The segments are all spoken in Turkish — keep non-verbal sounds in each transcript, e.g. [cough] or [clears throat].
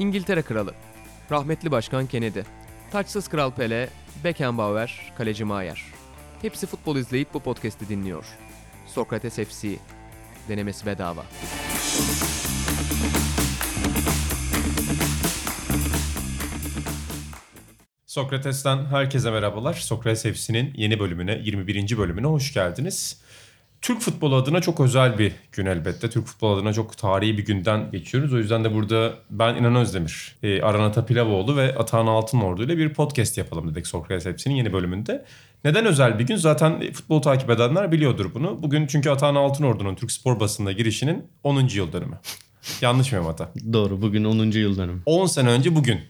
İngiltere Kralı, rahmetli Başkan Kennedy, taçsız Kral Pele, Beckenbauer, Kaleci Maier. Hepsi futbol izleyip bu podcast'i dinliyor. Sokrates FC, denemesi bedava. Sokrates'ten herkese merhabalar. Sokrates FC'nin yeni bölümüne, 21. bölümüne hoş geldiniz. Türk futbolu adına çok özel bir gün elbette. Türk futbolu adına çok tarihi bir günden geçiyoruz. O yüzden de burada ben İnan Özdemir, e, Aran Atapilavoğlu ve Atahan Altınordu ile bir podcast yapalım dedik Sokrates FC'nin yeni bölümünde. Neden özel bir gün? Zaten futbolu takip edenler biliyordur bunu. Bugün çünkü Atahan Altınordu'nun Türk spor basınına girişinin 10. yıl dönümü. Yanlış mıyım Ata? Doğru bugün 10. yıl dönümü. 10 sene önce bugün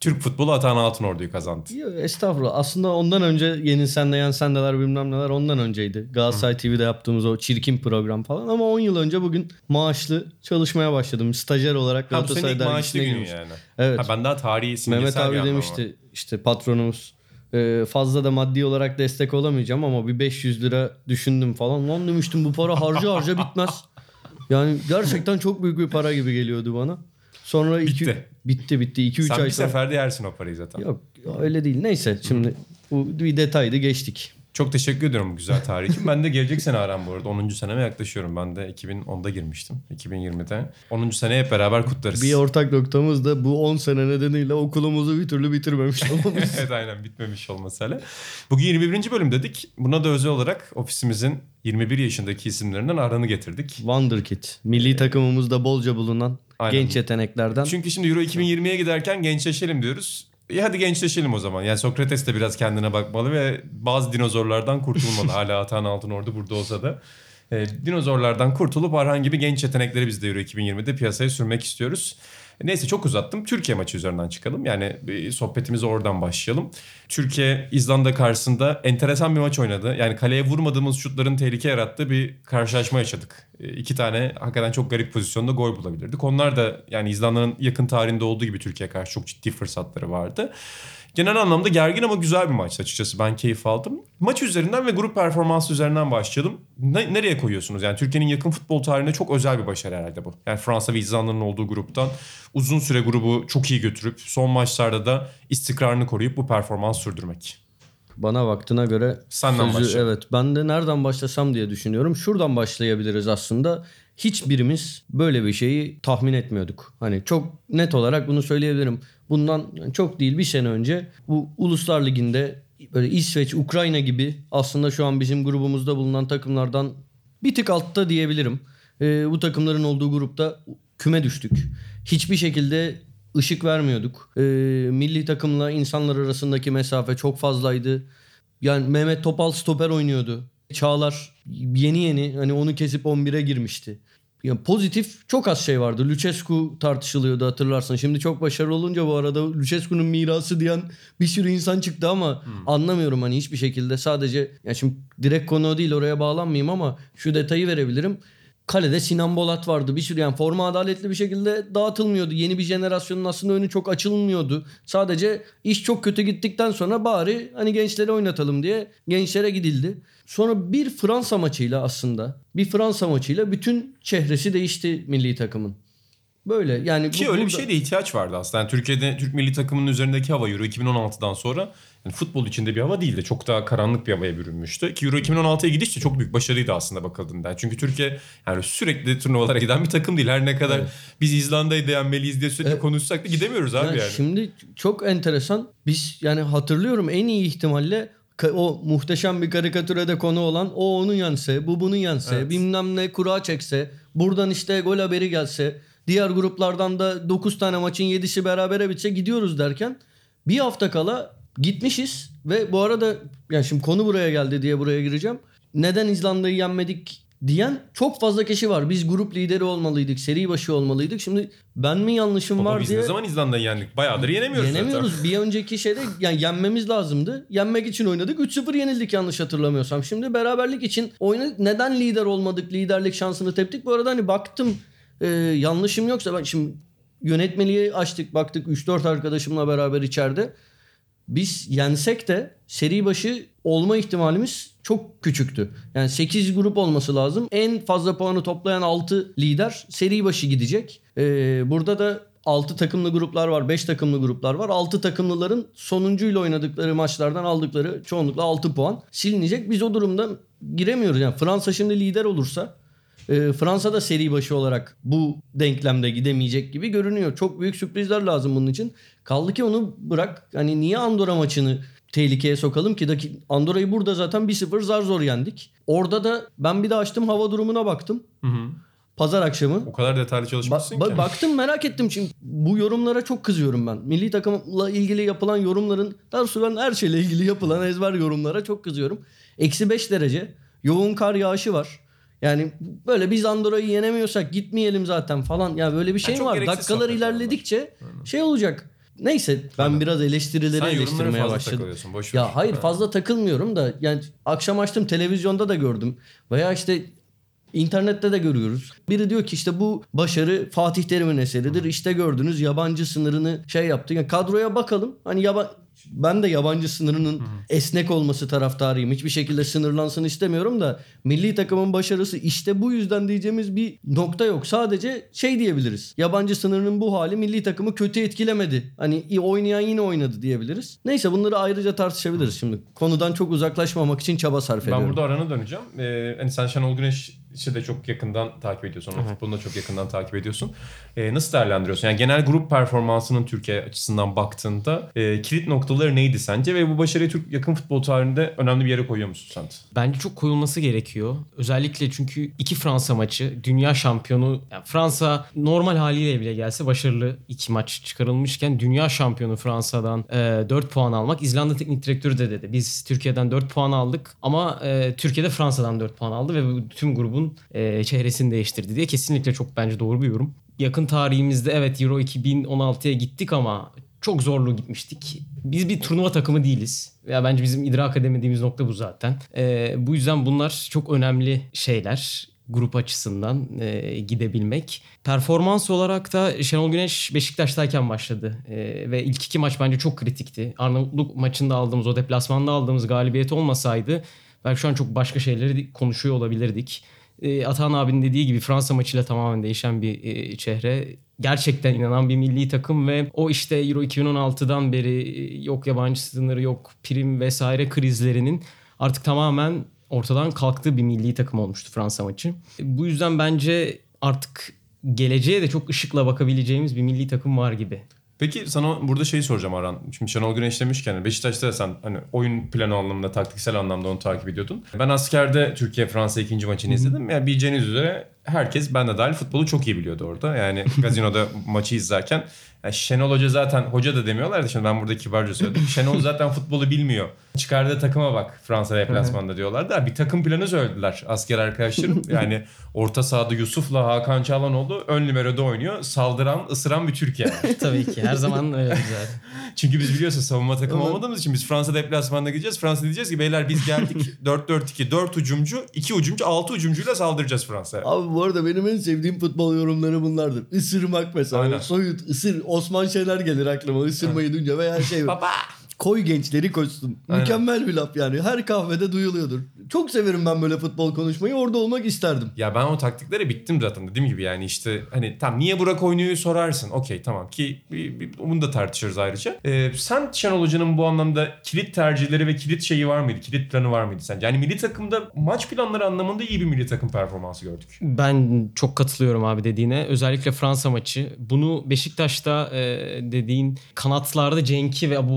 Türk futbolu Atahan Altınordu'yu kazandı. Yok, estağfurullah. Aslında ondan önce yeni sende yan sendeler bilmem neler ondan önceydi. Galatasaray TV'de yaptığımız o çirkin program falan ama 10 yıl önce bugün maaşlı çalışmaya başladım. Stajyer olarak Ha bu maaşlı günün girmiştim. yani. Evet. Ha, ben daha tarihi simgesel Mehmet abi demişti işte patronumuz e, fazla da maddi olarak destek olamayacağım ama bir 500 lira düşündüm falan. Lan demiştim bu para harca harca bitmez. [laughs] Yani gerçekten çok büyük bir para gibi geliyordu bana. Sonra iki, Bitti. bitti bitti 2 3 Sen ay bir sonra. seferde yersin o parayı zaten. Yok öyle değil. Neyse şimdi bu bir detaydı geçtik. Çok teşekkür ediyorum bu güzel tarih için. Ben de gelecek sene aram bu arada. 10. seneme yaklaşıyorum. Ben de 2010'da girmiştim. 2020'de. 10. sene hep beraber kutlarız. Bir ortak noktamız da bu 10 sene nedeniyle okulumuzu bir türlü bitirmemiş [laughs] olmamız. evet aynen bitmemiş olması hala. Bugün 21. bölüm dedik. Buna da özel olarak ofisimizin 21 yaşındaki isimlerinden Aran'ı getirdik. Wonderkid. Milli takımımızda bolca bulunan Aynen. genç yeteneklerden. Çünkü şimdi Euro 2020'ye giderken gençleşelim diyoruz. E hadi gençleşelim o zaman. Yani Sokrates de biraz kendine bakmalı ve bazı dinozorlardan kurtulmalı. Hala Atan Altın orada burada olsa da. E, dinozorlardan kurtulup Arhan gibi genç yetenekleri biz de Euro 2020'de piyasaya sürmek istiyoruz. E, Neyse çok uzattım. Türkiye maçı üzerinden çıkalım. Yani bir sohbetimize oradan başlayalım. Türkiye İzlanda karşısında enteresan bir maç oynadı. Yani kaleye vurmadığımız şutların tehlike yarattığı bir karşılaşma yaşadık. E, İki tane hakikaten çok garip pozisyonda gol bulabilirdik. Onlar da yani İzlanda'nın yakın tarihinde olduğu gibi Türkiye karşı çok ciddi fırsatları vardı. Genel anlamda gergin ama güzel bir maçtı açıkçası. Ben keyif aldım. Maç üzerinden ve grup performansı üzerinden başlayalım. Ne- nereye koyuyorsunuz? Yani Türkiye'nin yakın futbol tarihinde çok özel bir başarı herhalde bu. Yani Fransa ve İzlanda'nın olduğu gruptan uzun süre grubu çok iyi götürüp son maçlarda da istikrarını koruyup bu performans sürdürmek. Bana vaktine göre Senden başla. evet ben de nereden başlasam diye düşünüyorum. Şuradan başlayabiliriz aslında. Hiçbirimiz böyle bir şeyi tahmin etmiyorduk. Hani çok net olarak bunu söyleyebilirim. Bundan çok değil bir sene önce bu Uluslar Ligi'nde böyle İsveç, Ukrayna gibi aslında şu an bizim grubumuzda bulunan takımlardan bir tık altta diyebilirim. Ee, bu takımların olduğu grupta küme düştük. Hiçbir şekilde ışık vermiyorduk. Ee, milli takımla insanlar arasındaki mesafe çok fazlaydı. Yani Mehmet Topal stoper oynuyordu. Çağlar yeni yeni hani onu kesip 11'e girmişti. Yani pozitif çok az şey vardı. Lucescu tartışılıyordu hatırlarsın. Şimdi çok başarılı olunca bu arada Lucescu'nun mirası diyen bir sürü insan çıktı ama anlamıyorum hani hiçbir şekilde sadece ya şimdi direkt konu değil oraya bağlanmayayım ama şu detayı verebilirim. Kalede Sinan Bolat vardı. Bir sürü yani forma adaletli bir şekilde dağıtılmıyordu. Yeni bir jenerasyonun aslında önü çok açılmıyordu. Sadece iş çok kötü gittikten sonra bari hani gençleri oynatalım diye gençlere gidildi. Sonra bir Fransa maçıyla aslında bir Fransa maçıyla bütün çehresi değişti milli takımın. Böyle yani Ki bu- öyle bir burada- şeye de ihtiyaç vardı aslında. Yani Türkiye'de Türk milli takımının üzerindeki hava Euro 2016'dan sonra futbol içinde bir hava değildi. Çok daha karanlık bir havaya bürünmüştü. Ki Euro 2016'ya gidiş de çok büyük başarıydı aslında bakıldığında. Çünkü Türkiye yani sürekli turnuvalara giden bir takım değil. Her ne kadar biz İzlanda'yı da yenmeliyiz diye sürekli Evet. konuşsak da gidemiyoruz abi Yani yani. Şimdi çok enteresan. Biz yani hatırlıyorum en iyi ihtimalle o muhteşem bir karikatüre de konu olan o onun yense, bu bunun yense, Evet. bilmem ne kura çekse, buradan işte gol haberi gelse, diğer gruplardan da 9 tane maçın 7'si berabere bitse gidiyoruz derken bir hafta kala gitmişiz ve bu arada yani şimdi konu buraya geldi diye buraya gireceğim. Neden İzlanda'yı yenmedik diyen çok fazla kişi var. Biz grup lideri olmalıydık, seri başı olmalıydık. Şimdi ben mi yanlışım Baba var biz diye ne zaman İzlanda'yı yendik? Bayağıdır yenemiyoruz, Yenemiyoruz. zaten. Bir önceki şeyde yani yenmemiz lazımdı. Yenmek için oynadık. 3-0 yenildik yanlış hatırlamıyorsam. Şimdi beraberlik için oynadık. Neden lider olmadık? Liderlik şansını teptik. Bu arada hani baktım e, yanlışım yoksa ben şimdi yönetmeliği açtık baktık 3-4 arkadaşımla beraber içeride. Biz yensek de seri başı olma ihtimalimiz çok küçüktü. Yani 8 grup olması lazım. En fazla puanı toplayan 6 lider seri başı gidecek. Ee, burada da 6 takımlı gruplar var, 5 takımlı gruplar var. 6 takımlıların sonuncuyla oynadıkları maçlardan aldıkları çoğunlukla 6 puan silinecek. Biz o durumda giremiyoruz. Yani Fransa şimdi lider olursa e, Fransa da seri başı olarak bu denklemde gidemeyecek gibi görünüyor. Çok büyük sürprizler lazım bunun için. Kaldı ki onu bırak. Hani niye Andorra maçını tehlikeye sokalım ki? Daki- Andorra'yı burada zaten 1-0 zar zor yendik. Orada da ben bir de açtım hava durumuna baktım. Pazar akşamı. O kadar detaylı Ba- çalışmışsın ba- ki. baktım merak ettim çünkü bu yorumlara çok kızıyorum ben. Milli takımla ilgili yapılan yorumların daha doğrusu ben her şeyle ilgili yapılan ezber yorumlara çok kızıyorum. Eksi 5 derece yoğun kar yağışı var. Yani böyle biz Andorra'yı yenemiyorsak gitmeyelim zaten falan. Ya böyle bir şey mi çok var? Dakikalar ilerledikçe şey olacak. Neyse ben biraz eleştirileri Sen eleştirmeye fazla başladım. Boş. Ya hayır fazla takılmıyorum da yani akşam açtım televizyonda da gördüm. Veya işte internette de görüyoruz. Biri diyor ki işte bu başarı Fatih Terim'in eseridir. İşte gördünüz yabancı sınırını şey yaptı. Yani kadroya bakalım. Hani yaba ben de yabancı sınırının esnek olması taraftarıyım. Hiçbir şekilde sınırlansın istemiyorum da milli takımın başarısı işte bu yüzden diyeceğimiz bir nokta yok. Sadece şey diyebiliriz. Yabancı sınırının bu hali milli takımı kötü etkilemedi. Hani oynayan yine oynadı diyebiliriz. Neyse bunları ayrıca tartışabiliriz şimdi. Konudan çok uzaklaşmamak için çaba sarf ediyorum. Ben burada arana döneceğim. Ee, hani sen Şenol Güneş'i de çok yakından takip ediyorsun. Onun futbolunu da çok yakından takip ediyorsun. Ee, nasıl değerlendiriyorsun? Yani genel grup performansının Türkiye açısından baktığında e, kilit noktaları neydi sence? Ve bu başarıyı Türk yakın futbol tarihinde önemli bir yere koyuyor musun sen? Bence çok koyulması gerekiyor. Özellikle çünkü iki Fransa maçı, dünya şampiyonu, yani Fransa normal haliyle bile gelse başarılı iki maç çıkarılmışken dünya şampiyonu Fransa'dan e, 4 puan almak. İzlanda teknik direktörü de dedi. Biz Türkiye'den 4 puan aldık ama e, Türkiye'de Fransa'dan 4 puan aldı ve tüm grubun e, çehresini değiştirdi diye kesinlikle çok bence doğru bir yorum. Yakın tarihimizde evet Euro 2016'ya gittik ama çok zorlu gitmiştik. Biz bir turnuva takımı değiliz. Ya bence bizim idrak edemediğimiz nokta bu zaten. Ee, bu yüzden bunlar çok önemli şeyler grup açısından e, gidebilmek. Performans olarak da Şenol Güneş Beşiktaş'tayken başladı. E, ve ilk iki maç bence çok kritikti. Arnavutluk maçında aldığımız o deplasmanda aldığımız galibiyet olmasaydı belki şu an çok başka şeyleri konuşuyor olabilirdik. E, Atahan abinin dediği gibi Fransa maçıyla tamamen değişen bir e, çehre. Gerçekten inanan bir milli takım ve o işte Euro 2016'dan beri e, yok yabancı sınırı yok prim vesaire krizlerinin artık tamamen ortadan kalktığı bir milli takım olmuştu Fransa maçı. Bu yüzden bence artık geleceğe de çok ışıkla bakabileceğimiz bir milli takım var gibi. Peki sana burada şeyi soracağım Aran. Şimdi Şenol Güneş demişken Beşiktaş'ta da sen hani oyun planı anlamında, taktiksel anlamda onu takip ediyordun. Ben askerde Türkiye-Fransa ikinci maçını izledim. Yani bileceğiniz üzere herkes ben de dahil futbolu çok iyi biliyordu orada. Yani [laughs] gazinoda maçı izlerken yani Şenol Hoca zaten hoca da demiyorlardı şimdi ben burada kibarca söyledim. [laughs] Şenol zaten futbolu bilmiyor. Çıkardığı takıma bak Fransa deplasmanda diyorlardı. Ha, Bir takım planı söylediler asker arkadaşlarım. [laughs] Yani orta sahada Yusuf'la Hakan Çalhanoğlu ön libero'da oynuyor. Saldıran, ısıran bir Türkiye. [laughs] Tabii ki her zaman öyle güzel. Çünkü biz biliyorsun savunma takımı olmadığımız için biz Fransa deplasmanına gideceğiz. Fransa diyeceğiz ki beyler biz geldik 4-4-2, 4 ucumcu, 2 ucumcu, 6 ucumcuyla saldıracağız Fransa'ya. Abi bu arada benim en sevdiğim futbol yorumları bunlardır. Isırmak mesela. Aynen. Soyut, ısır. Osman Şener gelir aklıma ısırmayı duyunca veya şey. [laughs] Baba! Koy gençleri koşsun. Aynen. Mükemmel bir laf yani. Her kahvede duyuluyordur. Çok severim ben böyle futbol konuşmayı. Orada olmak isterdim. Ya ben o taktiklere bittim zaten dediğim gibi yani işte hani tam niye Burak oynuyor sorarsın. Okey tamam ki bir, bir, bunu da tartışırız ayrıca. Ee, sen Şenol Hoca'nın bu anlamda kilit tercihleri ve kilit şeyi var mıydı? Kilit planı var mıydı sence? Yani milli takımda maç planları anlamında iyi bir milli takım performansı gördük. Ben çok katılıyorum abi dediğine. Özellikle Fransa maçı. Bunu Beşiktaş'ta e, dediğin kanatlarda Cenk'i ve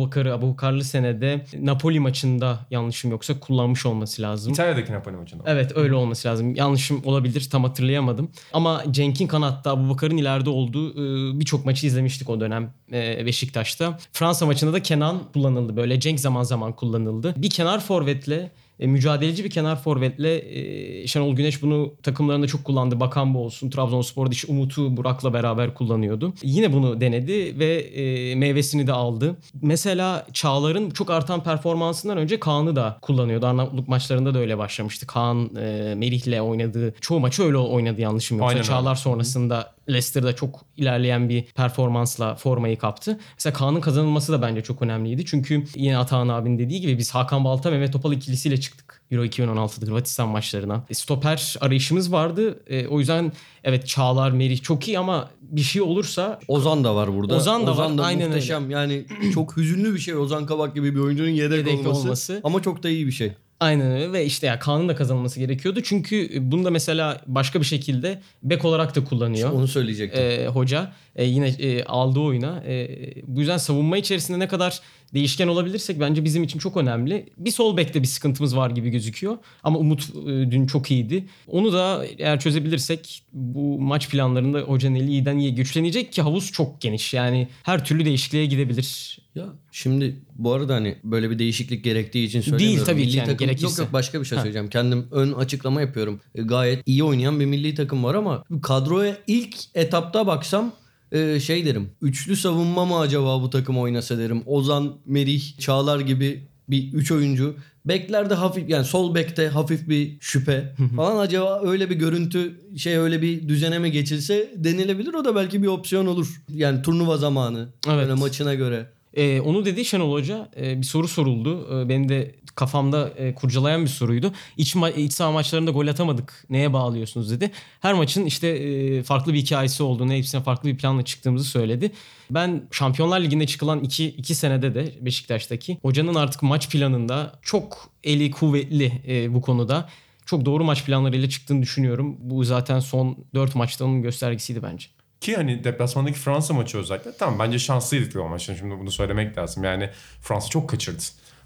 Abubakar'ı Abubakarlı senede Napoli maçında yanlışım yoksa kullanmış olması lazım. İtalya'daki Napoli maçında. Evet öyle olması lazım. Yanlışım olabilir tam hatırlayamadım. Ama Cenk'in kanatta Abubakar'ın ileride olduğu e, birçok maçı izlemiştik o dönem e, Beşiktaş'ta. Fransa maçında da Kenan kullanıldı. Böyle Cenk zaman zaman kullanıldı. Bir kenar forvetle e, mücadeleci bir kenar forvetle e, Şenol Güneş bunu takımlarında çok kullandı. Bakan bu olsun. Trabzonspor'da işte Umut'u Burak'la beraber kullanıyordu. Yine bunu denedi ve e, meyvesini de aldı. Mesela Çağlar'ın çok artan performansından önce Kaan'ı da kullanıyordu. Arnavutluk maçlarında da öyle başlamıştı. Kaan e, Melih'le oynadığı çoğu maçı öyle oynadı yanlışım yoksa. Aynen öyle. Çağlar sonrasında Leicester'da çok ilerleyen bir performansla formayı kaptı. Mesela Kaan'ın kazanılması da bence çok önemliydi. Çünkü yine Atahan abinin dediği gibi biz Hakan Balta, Mehmet Topal ikilisiyle çıktık. Euro 2016'da Hırvatistan maçlarına. E, stoper arayışımız vardı. E, o yüzden evet Çağlar, Merih çok iyi ama bir şey olursa Ozan da var burada. Ozan da var, aynen muhteşem. Yani çok hüzünlü bir şey Ozan Kabak gibi bir oyuncunun yedek, Yedek olması. olması. Ama çok da iyi bir şey. Aynen öyle ve işte ya Kaan'ın da kazanılması gerekiyordu. Çünkü bunu da mesela başka bir şekilde bek olarak da kullanıyor. Onu söyleyecektim. e, hoca e, yine e, aldığı oyuna. E, bu yüzden savunma içerisinde ne kadar değişken olabilirsek bence bizim için çok önemli. Bir sol bekte bir sıkıntımız var gibi gözüküyor. Ama Umut e, dün çok iyiydi. Onu da eğer çözebilirsek bu maç planlarında hocanın eli iyiden iyiye güçlenecek ki havuz çok geniş. Yani her türlü değişikliğe gidebilir. Ya şimdi bu arada hani böyle bir değişiklik gerektiği için söylemiyorum. tabii ki Milli yani, takım, gerekirse. Yok yok başka bir şey Ha. söyleyeceğim. Kendim ön açıklama yapıyorum. E, gayet iyi oynayan bir milli takım var ama kadroya ilk etapta baksam e, şey derim. Üçlü savunma mı acaba bu takım oynasa derim. Ozan, Merih, Çağlar gibi bir üç oyuncu. Beklerde hafif yani sol bekte hafif bir şüphe falan acaba öyle bir görüntü şey öyle bir düzene mi geçilse denilebilir o da belki bir opsiyon olur. Yani turnuva zamanı Evet. böyle maçına göre. Ee, onu dedi Şenol Hoca. Ee, bir soru soruldu. Ee, benim de kafamda e, kurcalayan bir soruydu. İç, ma- iç saha maçlarında gol atamadık. Neye bağlıyorsunuz dedi. Her maçın işte e, farklı bir hikayesi olduğunu, hepsine farklı bir planla çıktığımızı söyledi. Ben Şampiyonlar Ligi'nde çıkılan iki, iki senede de Beşiktaş'taki hocanın artık maç planında çok eli kuvvetli e, bu konuda. Çok doğru maç planlarıyla çıktığını düşünüyorum. Bu zaten son 4 maçta onun göstergesiydi bence. Ki hani deplasmandaki Fransa maçı özellikle tamam bence şanslıydık o maçta. Şimdi bunu söylemek lazım. Yani Fransa çok kaçırdı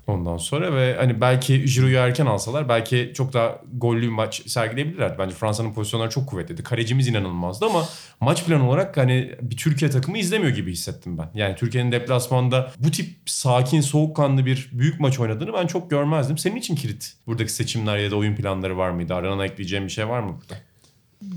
ondan sonra ve hani belki Giroud'u erken alsalar belki çok daha gollü maç sergileyebilirlerdi. Bence Fransa'nın pozisyonları çok kuvvetliydi. Kalecimiz inanılmazdı ama maç planı olarak hani bir Türkiye takımı izlemiyor gibi hissettim ben. Yani Türkiye'nin deplasmanda bu tip sakin, soğukkanlı bir büyük maç oynadığını ben çok görmezdim. Senin için kilit buradaki seçimler ya da oyun planları var mıydı? Arana ekleyeceğim bir şey var mı burada?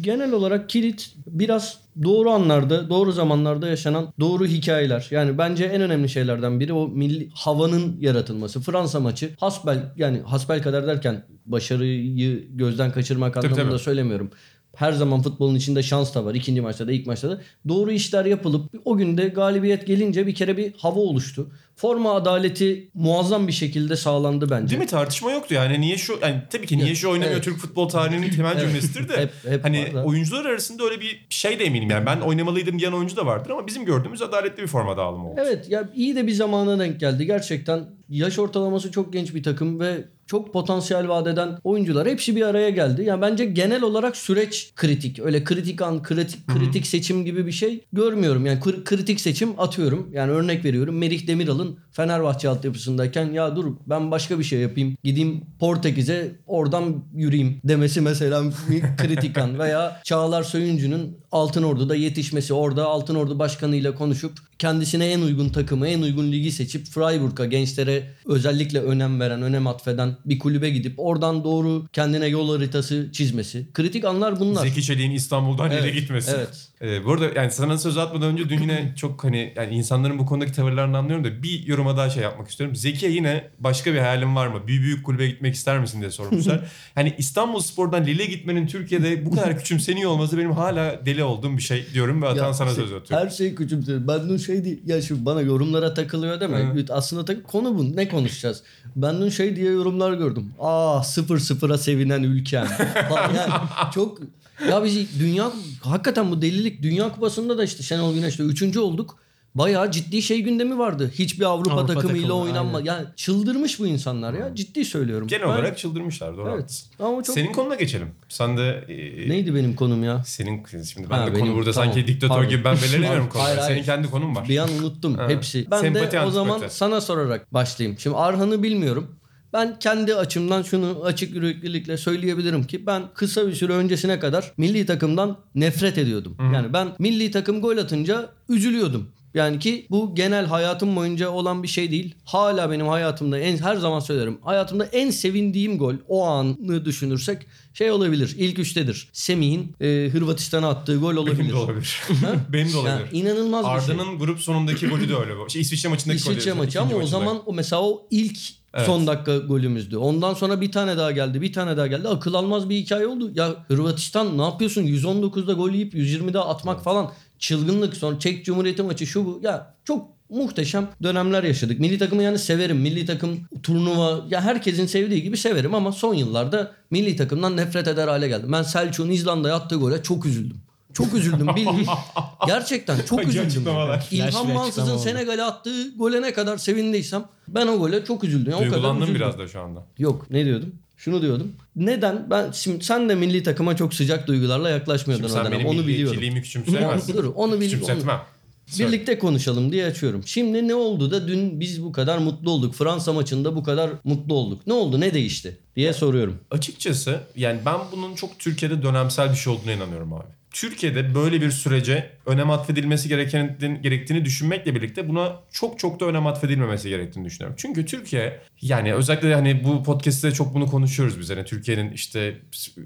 Genel olarak kilit biraz doğru anlarda, doğru zamanlarda yaşanan doğru hikayeler. Yani bence en önemli şeylerden biri o milli havanın yaratılması. Fransa maçı hasbel yani hasbel kadar derken başarıyı gözden kaçırmak Tabii, anlamında tabii. söylemiyorum. Her zaman futbolun içinde şans da var. İkinci maçta da ilk maçta da. Doğru işler yapılıp o günde galibiyet gelince bir kere bir hava oluştu. Forma adaleti muazzam bir şekilde sağlandı bence. Değil mi? Tartışma yoktu yani. Niye şu yani tabii ki niye şu oynamıyor Evet. Türk futbol tarihinin temel cümlesidir de Hep- hep hani var da. oyuncular arasında öyle bir şey de eminim yani. Ben oynamalıydım diyen oyuncu da vardır ama bizim gördüğümüz adaletli bir forma dağılımı oldu. Evet ya iyi de bir zamana denk geldi. Gerçekten yaş ortalaması çok genç bir takım ve çok potansiyel vaat eden oyuncular hepsi bir araya geldi. Yani bence genel olarak süreç kritik. Öyle kritik an, kritik, kritik seçim gibi bir şey görmüyorum. Yani kri- kritik seçim atıyorum. Yani örnek veriyorum. Merih Demiral'ın Fenerbahçe altyapısındayken ya dur ben başka bir şey yapayım. Gideyim Portekiz'e oradan yürüyeyim demesi mesela bir [laughs] kritik an. Veya Çağlar Söyüncü'nün Altın Ordu'da yetişmesi orada Altın Ordu başkanıyla konuşup kendisine en uygun takımı, en uygun ligi seçip Freiburg'a gençlere özellikle önem veren, önem atfeden bir kulübe gidip oradan doğru kendine yol haritası çizmesi. Kritik anlar bunlar. Zeki Çelik'in İstanbul'dan Evet, nereye gitmesi. evet. Ee, bu arada yani sana söz atmadan önce dün yine çok hani yani insanların bu konudaki tavırlarını anlıyorum da bir yoruma daha şey yapmak istiyorum. Zeki'ye yine başka bir hayalin var mı? Bir büyük kulübe gitmek ister misin diye sormuşlar. [laughs] hani İstanbul Spor'dan Lille gitmenin Türkiye'de bu kadar [laughs] küçümseniyor olması benim hala deli olduğum bir şey diyorum ve Atan sana şey- söz atıyorum. Her şey küçümsüyor. Ben dün şey değil. Ya şu bana yorumlara takılıyor değil mi? Aslında tak- konu bu. Ne konuşacağız? Ben dün şey diye yorumlar gördüm. Aa sıfır sıfıra sevinen ülkem. [laughs] Yani çok ya biz dünya hakikaten bu delilik dünya kupasında da işte Şenol Güneş'te üçüncü olduk. Bayağı ciddi şey gündemi vardı. Hiçbir Avrupa, Avrupa takımıyla takımı, oynanma. aynen. Yani çıldırmış bu insanlar ya. Ciddi söylüyorum. Genel Ben- olarak çıldırmışlar doğru Evet. Ama çok Senin konuna geçelim. Sen de e, Neydi benim konum ya? senin şimdi ben Ha, de benim- konu burada tamam. sanki diktatör Pardon. gibi ben belirlemiyorum hayır. Senin kendi konun var. Bir an unuttum Ha. hepsi. Ben Sempati, de o antipati. zaman sana sorarak başlayayım. Şimdi Arhan'ı bilmiyorum. Ben kendi açımdan şunu açık yüreklilikle söyleyebilirim ki ben kısa bir süre öncesine kadar milli takımdan nefret ediyordum. Yani ben milli takım gol atınca üzülüyordum. Yani ki bu genel hayatım boyunca olan bir şey değil. Hala benim hayatımda en her zaman söylerim. Hayatımda en sevindiğim gol o anı düşünürsek şey olabilir. İlk üçtedir. Semih'in e, Hırvatistan'a attığı gol olabilir. Benim de olabilir. [laughs] Benim de olabilir. Yani inanılmaz bir şey. Arda'nın grup sonundaki golü de öyle. Şey, İsviçre maçındaki golü. İsviçre maçı ama o zaman o mesela o ilk Evet. Son dakika golümüzdü. Ondan sonra bir tane daha geldi. Bir tane daha geldi. Akıl almaz bir hikaye oldu. Ya Hırvatistan ne yapıyorsun? 119'da gol yiyip 120'de atmak falan. Çılgınlık. Sonra Çek Cumhuriyeti maçı şu bu. Ya çok muhteşem dönemler yaşadık. Milli takımı yani severim. Milli takım turnuva ya herkesin sevdiği gibi severim ama son yıllarda milli takımdan nefret eder hale geldim. Ben Selçuk'un İzlanda'ya attığı gole çok üzüldüm. Çok üzüldüm bildiğin. [laughs] Gerçekten çok üzüldüm. İlhan Mansız'ın. Senegal'e attığı gole ne kadar sevindiysem ben o gole çok üzüldüm. Ya, o kadar üzüldüm. biraz da şu anda. Yok ne diyordum? Şunu diyordum. Neden? Ben şimdi sen de milli takıma çok sıcak duygularla yaklaşmıyordun o dönem. Onu biliyorum. [laughs] küçümseyemezsin. Dur, onu bil- Küçümsetmem. Söyle. Birlikte konuşalım diye açıyorum. Şimdi ne oldu da dün biz bu kadar mutlu olduk? Fransa maçında bu kadar mutlu olduk. Ne oldu? Ne değişti? diye soruyorum. Açıkçası yani ben bunun çok Türkiye'de dönemsel bir şey olduğuna inanıyorum abi. Türkiye'de böyle bir sürece önem atfedilmesi gereken, gerektiğini düşünmekle birlikte buna çok çok da önem atfedilmemesi gerektiğini düşünüyorum. Çünkü Türkiye yani özellikle hani bu podcast'te çok bunu konuşuyoruz biz. Hani Türkiye'nin işte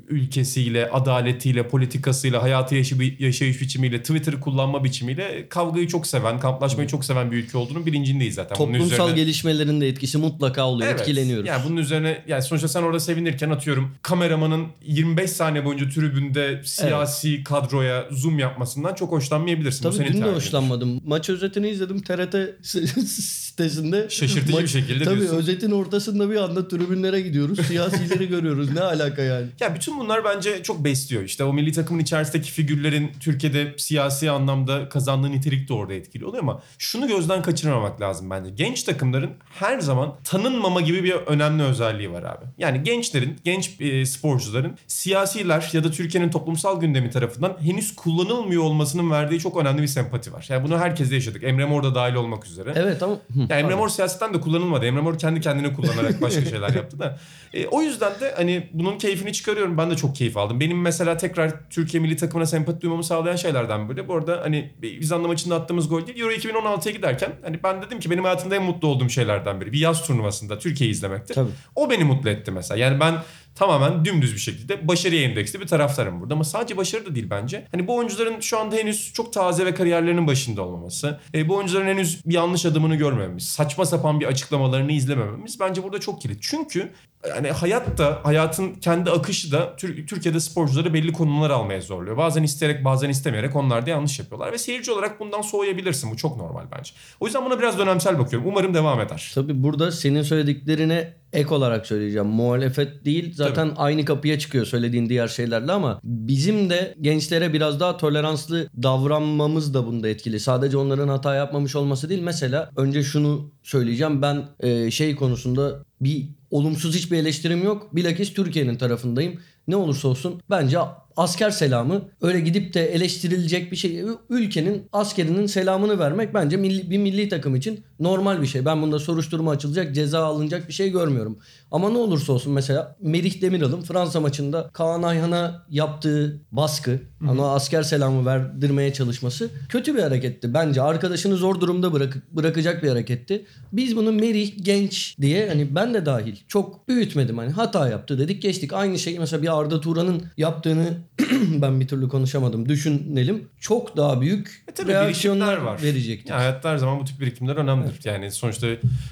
ülkesiyle, adaletiyle, politikasıyla, hayatı yaşay- yaşayış biçimiyle, Twitter'ı kullanma biçimiyle kavgayı çok seven, kamplaşmayı çok seven bir ülke olduğunu bilincindeyiz zaten. Bunun Toplumsal üzerine- gelişmelerin de etkisi mutlaka oluyor. Evet. Etkileniyoruz. Yani bunun üzerine yani sonuçta sen orada sevinirken atıyorum kameramanın 25 saniye boyunca tribünde siyasi kadroya zoom yapmasından çok hoşlanmayabilirsin. Tabii senin dün de hoşlanmadım. Maç özetini izledim TRT [laughs] sitesinde. Şaşırtıcı bir şekilde Tabii diyorsun. özetin ortasında bir anda tribünlere gidiyoruz. Siyasileri [laughs] görüyoruz. Ne alaka yani? Ya bütün bunlar bence çok besliyor. İşte o milli takımın içerisindeki figürlerin Türkiye'de siyasi anlamda kazandığı nitelik de orada etkili oluyor ama şunu gözden kaçırmamak lazım bence. Genç takımların her zaman tanınmama gibi bir önemli özelliği var abi. Yani gençlerin, genç e, sporcuların siyasiler ya da Türkiye'nin toplumsal gündemi tarafından henüz kullanılmıyor olmasının verdiği çok önemli bir sempati var. Yani bunu herkes de yaşadık. Emre Mor da dahil olmak üzere. Evet ama... Hı, Ya Emre. Mor siyasetten de kullanılmadı. Emre Mor kendi kendine kullanarak başka şeyler yaptı da. E, o yüzden de hani bunun keyfini çıkarıyorum. Ben de çok keyif aldım. Benim mesela tekrar Türkiye milli takımına sempati duymamı sağlayan şeylerden böyle. Bu arada hani Bizanlı maçında attığımız gol değil. Euro 2016'ya giderken hani ben dedim ki benim hayatımda en mutlu olduğum şeylerden biri. Bir yaz turnuvasında Türkiye'yi izlemekti. Tabii. O beni mutlu etti mesela. Yani ben tamamen dümdüz bir şekilde başarıya endeksli bir taraftarım burada. Ama sadece başarı da değil bence. Hani bu oyuncuların şu anda henüz çok taze ve kariyerlerinin başında olmaması. e, bu oyuncuların henüz bir yanlış adımını görmememiz. Saçma sapan bir açıklamalarını izlemememiz bence burada çok kilit. Çünkü yani hayat da hayatın kendi akışı da Tür- Türkiye'de sporcuları belli konumlar almaya zorluyor. Bazen isteyerek bazen istemeyerek onlar da yanlış yapıyorlar. Ve seyirci olarak bundan soğuyabilirsin. Bu çok normal bence. O yüzden buna biraz dönemsel bakıyorum. Umarım devam eder. Tabii burada senin söylediklerine ek olarak söyleyeceğim. Muhalefet değil zaten aynı kapıya çıkıyor söylediğin diğer şeylerle ama bizim de gençlere biraz daha toleranslı davranmamız da bunda etkili. Sadece onların hata yapmamış olması değil. Mesela önce şunu söyleyeceğim. Ben e, şey konusunda bir olumsuz hiçbir eleştirim yok. Bilakis Türkiye'nin tarafındayım. Ne olursa olsun bence asker selamı öyle gidip de eleştirilecek bir şey. Ülkenin askerinin selamını vermek bence milli, bir milli takım için normal bir şey. Ben bunda soruşturma açılacak, ceza alınacak bir şey görmüyorum. Ama ne olursa olsun mesela Merih Demiral'ın Fransa maçında Kaan Ayhan'a yaptığı baskı, ona asker selamı verdirmeye çalışması kötü bir hareketti. Bence arkadaşını zor durumda bırak, bırakacak bir hareketti. Biz bunu Merih genç diye hani ben de dahil çok büyütmedim. Hani hata yaptı dedik geçtik. Aynı şeyi mesela bir Arda Turan'ın yaptığını [clears throat] ben bir türlü konuşamadım. Düşünelim. Çok daha büyük E tabii reaksiyonlar var. verecektir. Ya hayatta her zaman bu tip birikimler önemlidir. Yani sonuçta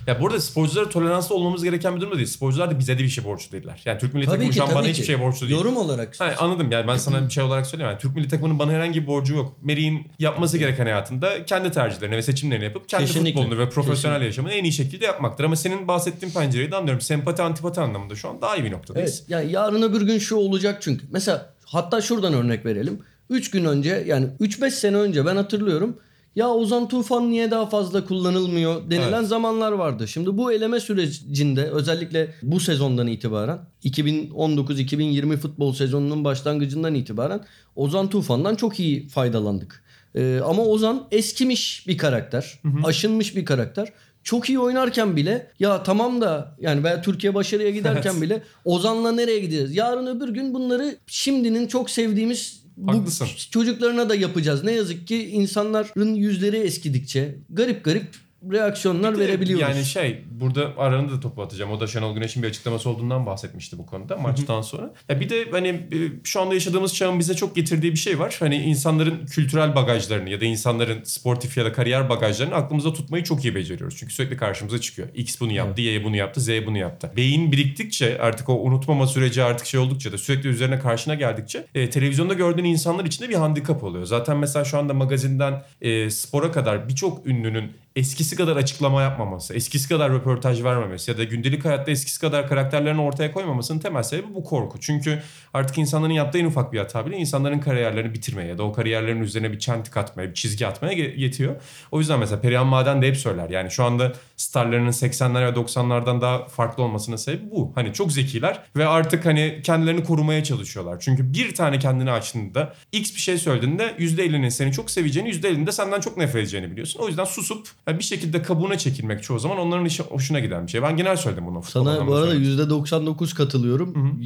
ya burada sporculara toleranslı olmamız gereken bir durum da değil. Sporcular da bize de bir şey borçlu değiller. Yani Türk milli Tabii takımı ki şu an bana tabii hiçbir ki. şey borçlu değil. Yorum olarak. Ha, anladım yani ben sana bir şey olarak söyleyeyim. Yani Türk milli takımının bana herhangi bir borcu yok. Merih'in yapması gereken hayatında kendi tercihlerini ve seçimlerini yapıp kendi Kesinlikle. futbolunu ve profesyonel yaşamını en iyi şekilde yapmaktır. Ama senin bahsettiğin pencereyi de anlıyorum. Sempati antipati anlamında şu an daha iyi bir noktadayız. Evet. Yani yarın öbür gün şu olacak çünkü. Mesela hatta şuradan örnek verelim. 3 gün önce yani 3-5 sene önce ben hatırlıyorum. Ya Ozan Tufan niye daha fazla kullanılmıyor denilen Evet. zamanlar vardı. Şimdi bu eleme sürecinde özellikle bu sezondan itibaren 2019-2020 futbol sezonunun başlangıcından itibaren Ozan Tufan'dan çok iyi faydalandık. Ee, ama Ozan eskimiş bir karakter. Aşınmış bir karakter. Çok iyi oynarken bile ya tamam da yani veya Türkiye başarıya giderken Evet. bile Ozan'la nereye gideceğiz? Yarın öbür gün bunları şimdinin çok sevdiğimiz bu Haklısın. çocuklarına da yapacağız. Ne yazık ki insanların yüzleri eskidikçe garip garip reaksiyonlar de verebiliyoruz. Yani şey burada aranında da topu atacağım. O da Şenol Güneş'in bir açıklaması olduğundan bahsetmişti bu konuda maçtan sonra. Ya bir de hani e, şu anda yaşadığımız çağın bize çok getirdiği bir şey var. Hani insanların kültürel bagajlarını ya da insanların sportif ya da kariyer bagajlarını aklımızda tutmayı çok iyi beceriyoruz. Çünkü sürekli karşımıza çıkıyor. X bunu yaptı, Y bunu yaptı, Z bunu yaptı. Beyin biriktikçe artık o unutmama süreci artık şey oldukça da sürekli üzerine karşına geldikçe e, televizyonda gördüğün insanlar için de bir handikap oluyor. Zaten mesela şu anda magazinden e, spora kadar birçok ünlünün eskisi kadar açıklama yapmaması, eskisi kadar röportaj vermemesi ya da gündelik hayatta eskisi kadar karakterlerini ortaya koymamasının temel sebebi bu korku. Çünkü artık insanların yaptığı en ufak bir hata bile insanların kariyerlerini bitirmeye ya da o kariyerlerin üzerine bir çentik atmaya, bir çizgi atmaya yetiyor. O yüzden mesela Perihan Maden de hep söyler. Yani şu anda starlarının 80'ler ve 90'lardan daha farklı olmasının sebebi bu. Hani çok zekiler ve artık hani kendilerini korumaya çalışıyorlar. Çünkü bir tane kendini açtığında X bir şey söylediğinde %50'nin seni çok seveceğini, %50'nin de senden çok nefret edeceğini biliyorsun. O yüzden susup yani bir şekilde kabuğuna çekilmek çoğu zaman onların işi hoşuna giden bir şey. Ben genel söyledim bunu. Sana bu arada söyledim. %99 katılıyorum.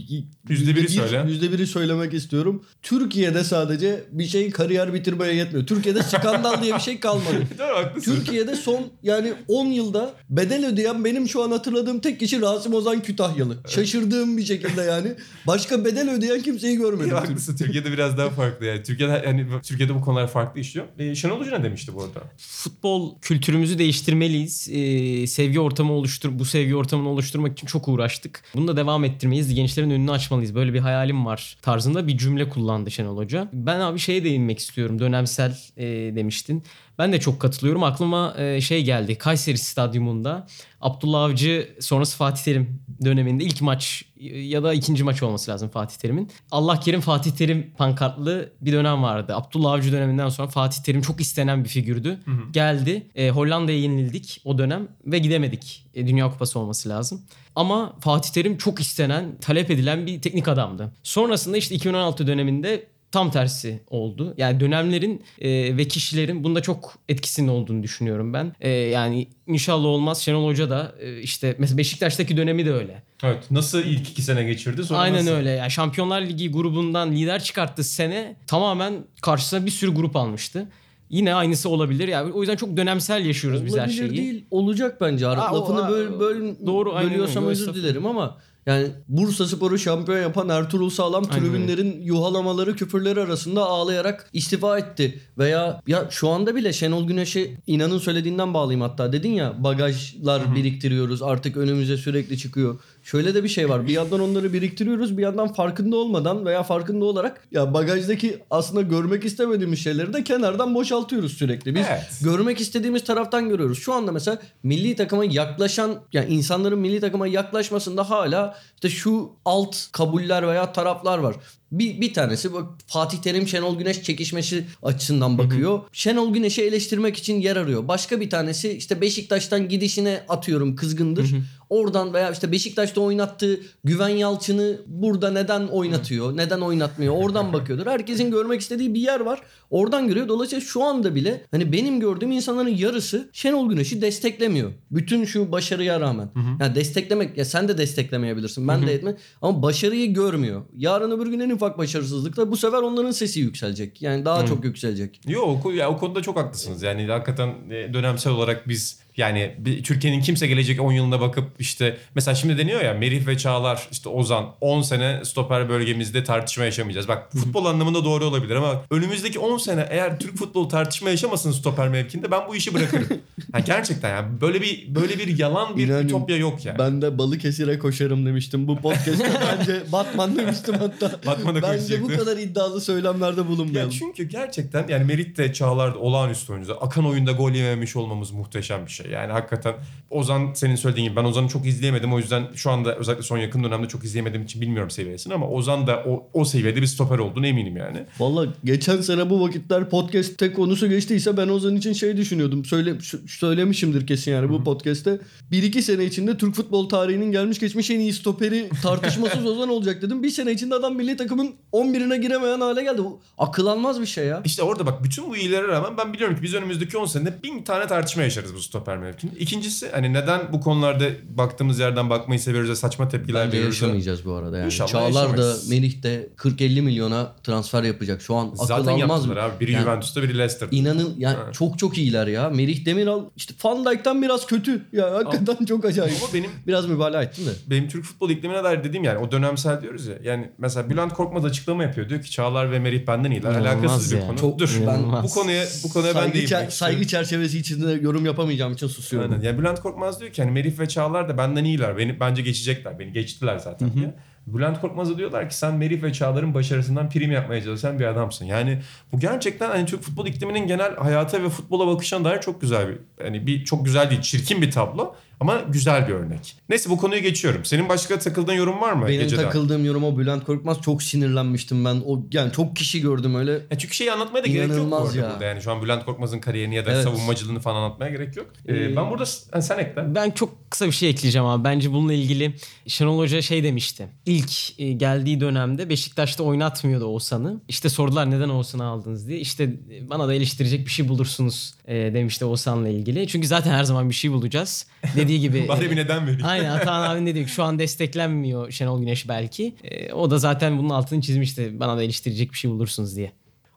Yüzde biri bir- söyle. Yüzde biri söylemek istiyorum. Türkiye'de sadece bir şeyin kariyer bitirmeye yetmiyor. Türkiye'de skandal diye bir şey kalmadı. [laughs] Haklısın. Türkiye'de son yani 10 yılda bedel ödeyen benim şu an hatırladığım tek kişi Rasim Ozan Kütahyalı. Şaşırdığım bir şekilde yani. Başka bedel ödeyen kimseyi görmedim. Ya, haklısın. Türkiye'de biraz daha farklı yani. Türkiye'de hani Türkiye'de bu konular farklı işliyor. E, Şenol Hoca ne demişti bu arada? Futbol kültürümüzü değiştirmeliyiz. Ee, sevgi ortamı oluştur bu sevgi ortamını oluşturmak için çok uğraştık. Bunu da devam ettirmeliyiz. Gençlerin önünü açmalıyız. Böyle bir hayalim var tarzında bir cümle kullandı Şenol Hoca. Ben abi şeye değinmek istiyorum. Dönemsel e, demiştin. Ben de çok katılıyorum. Aklıma e, şey geldi. Kayseri Stadyumunda Abdullah Avcı sonrası Fatih Terim döneminde ilk maç ya da ikinci maç olması lazım Fatih Terim'in. Allah kerim Fatih Terim pankartlı bir dönem vardı. Abdullah Avcı döneminden sonra Fatih Terim çok istenen bir figürdü. Geldi. E, Hollanda'ya yenildik o dönem ve gidemedik. E, Dünya Kupası olması lazım. Ama Fatih Terim çok istenen, talep edilen bir teknik adamdı. Sonrasında işte 2016 döneminde tam tersi oldu. Yani dönemlerin e, ve kişilerin bunda çok etkisinin olduğunu düşünüyorum ben. E, yani inşallah olmaz. Şenol Hoca da e, işte mesela Beşiktaş'taki dönemi de öyle. Evet. Nasıl ilk iki sene geçirdi? Sonra Aynen nasıl? öyle. Yani Şampiyonlar Ligi grubundan lider çıkarttığı sene tamamen karşısına bir sürü grup almıştı. Yine aynısı olabilir. Yani o yüzden çok dönemsel yaşıyoruz biz her Olabilir şeyi. değil. Olacak bence. Aa, o- lafını aa, böl, böl, doğru, bölüyorsam özür dilerim ama yani Bursa Spor'u şampiyon yapan Ertuğrul Sağlam Aynen tribünlerin yuhalamaları küfürleri arasında ağlayarak istifa etti. Veya ya şu anda bile Şenol Güneş'i inanın söylediğinden bağlayayım hatta. Dedin ya bagajlar biriktiriyoruz artık önümüze sürekli çıkıyor. Şöyle de bir şey var. Bir yandan onları biriktiriyoruz. Bir yandan farkında olmadan veya farkında olarak ya bagajdaki aslında görmek istemediğimiz şeyleri de kenardan boşaltıyoruz sürekli. Biz Evet. görmek istediğimiz taraftan görüyoruz. Şu anda mesela milli takıma yaklaşan yani insanların milli takıma yaklaşmasında hala işte şu alt kabuller veya taraflar var. Bir, bir tanesi Fatih Terim Şenol Güneş çekişmesi açısından bakıyor. Şenol Güneş'i eleştirmek için yer arıyor. Başka bir tanesi işte Beşiktaş'tan gidişine atıyorum kızgındır. Oradan veya işte Beşiktaş'ta oynattığı Güven Yalçın'ı burada neden oynatıyor? Neden oynatmıyor? Oradan bakıyordur. Herkesin görmek istediği bir yer var. Oradan görüyor. Dolayısıyla şu anda bile hani benim gördüğüm insanların yarısı Şenol Güneş'i desteklemiyor. Bütün şu başarıya rağmen. Yani desteklemek ya sen de desteklemeyebilirsin. Ben de etme ama başarıyı görmüyor. Yarın öbür gün en ufak başarısızlıkta bu sefer onların sesi yükselecek. Yani daha çok yükselecek. Yo o, ya, o konuda çok haklısınız. Yani hakikaten e, dönemsel olarak biz yani Türkiye'nin kimse gelecek 10 yılına bakıp işte mesela şimdi deniyor ya Merih ve Çağlar işte Ozan 10 sene stoper bölgemizde tartışma yaşamayacağız. Bak futbol anlamında doğru olabilir ama önümüzdeki 10 sene eğer Türk futbolu tartışma yaşamasın stoper mevkinde ben bu işi bırakırım. [laughs] yani gerçekten yani böyle bir böyle bir yalan bir İnanın, ütopya yok yani. Ben de Balıkesir'e koşarım demiştim bu podcast'te. [laughs] Bence Batman demiştim hatta. Batman'a Bence bu kadar iddialı söylemlerde Ya bulunmayalım. çünkü gerçekten yani Merit de Çağlar da olağanüstü oyuncular. Akan oyunda gol yememiş olmamız muhteşem bir şey. Yani hakikaten Ozan senin söylediğin gibi ben Ozan'ı çok izleyemedim. O yüzden şu anda özellikle son yakın dönemde çok izleyemediğim için bilmiyorum seviyesini ama Ozan da o, o seviyede bir stoper olduğunu eminim yani. Valla geçen sene bu vakitler podcast'te konusu geçtiyse ben Ozan için şey düşünüyordum. Söyle, söylemişimdir kesin yani bu podcast'te. Bir iki sene içinde Türk futbol tarihinin gelmiş geçmiş en iyi stoperi tartışmasız [laughs] Ozan olacak dedim. Bir sene içinde adam milli takımın 11'ine giremeyen hale geldi. Bu akıl almaz bir şey ya. İşte orada bak bütün bu iyilere rağmen ben biliyorum ki biz önümüzdeki 10 senede bin tane tartışma yaşarız bu stoper verme mümkün. İkincisi hani neden bu konularda baktığımız yerden bakmayı seviyoruz ve saçma tepkiler Bence veriyoruz. yaşamayacağız bu arada yani. İnşallah Çağlar da. Melih de 40-50 milyona transfer yapacak. Şu an akıl Zaten almaz mı? abi. Biri Yani Juventus'ta biri Leicester'da. İnanın yani Evet. çok çok iyiler ya. Merih Demiral işte Van Dijk'tan biraz kötü. Ya hakikaten çok acayip. Ama benim Biraz mübalağa ettim de. benim Türk futbol iklimine dair dediğim yani o dönemsel diyoruz ya. Yani mesela Bülent Korkmaz açıklama yapıyor. Diyor ki Çağlar ve Merih benden iyiler. İnanılmaz Alakasız bir ya. konu. Çok- Dur. İnanılmaz. Bu konuya bu konuya ben Saygı, de çer- saygı çerçevesi içinde yorum yapamayacağım için susuyorum. Aynen. Yani Bülent Korkmaz diyor ki hani Merih ve Çağlar da benden iyiler. Beni bence geçecekler. Beni geçtiler zaten diye. Bülent Korkmaz'a diyorlar ki sen Merih ve Çağlar'ın başarısından prim yapmaya çalışan bir adamsın. Yani bu gerçekten hani Türk futbol ikliminin genel hayata ve futbola bakışına dair çok güzel bir hani bir çok güzel değil çirkin bir tablo ama güzel bir örnek. Neyse bu konuyu geçiyorum. Senin başka takıldığın yorum var mı Benim geceden? takıldığım yorum o Bülent Korkmaz çok sinirlenmiştim ben. O yani çok kişi gördüm öyle. Ya çünkü şeyi anlatmaya da gerek yok bu İnanılmaz arada ya. burada. Yani şu an Bülent Korkmaz'ın kariyerini ya da Evet. savunmacılığını falan anlatmaya gerek yok. Ee, ben burada hani sen ekle. Ben çok kısa bir şey ekleyeceğim abi. Bence bununla ilgili Şenol Hoca şey demişti. İlk e, geldiği dönemde Beşiktaş'ta oynatmıyordu Oğuzhan'ı. İşte sordular neden Oğuzhan'ı aldınız diye. İşte e, bana da eleştirecek bir şey bulursunuz e, demişti Oğuzhan'la ilgili. Çünkü zaten her zaman bir şey bulacağız. [laughs] Dediği gibi. Bari bir neden vereyim. Aynen Atahan [laughs] abinin dediği gibi şu an desteklenmiyor Şenol Güneş belki. E, o da zaten bunun altını çizmişti. Bana da eleştirecek bir şey bulursunuz diye.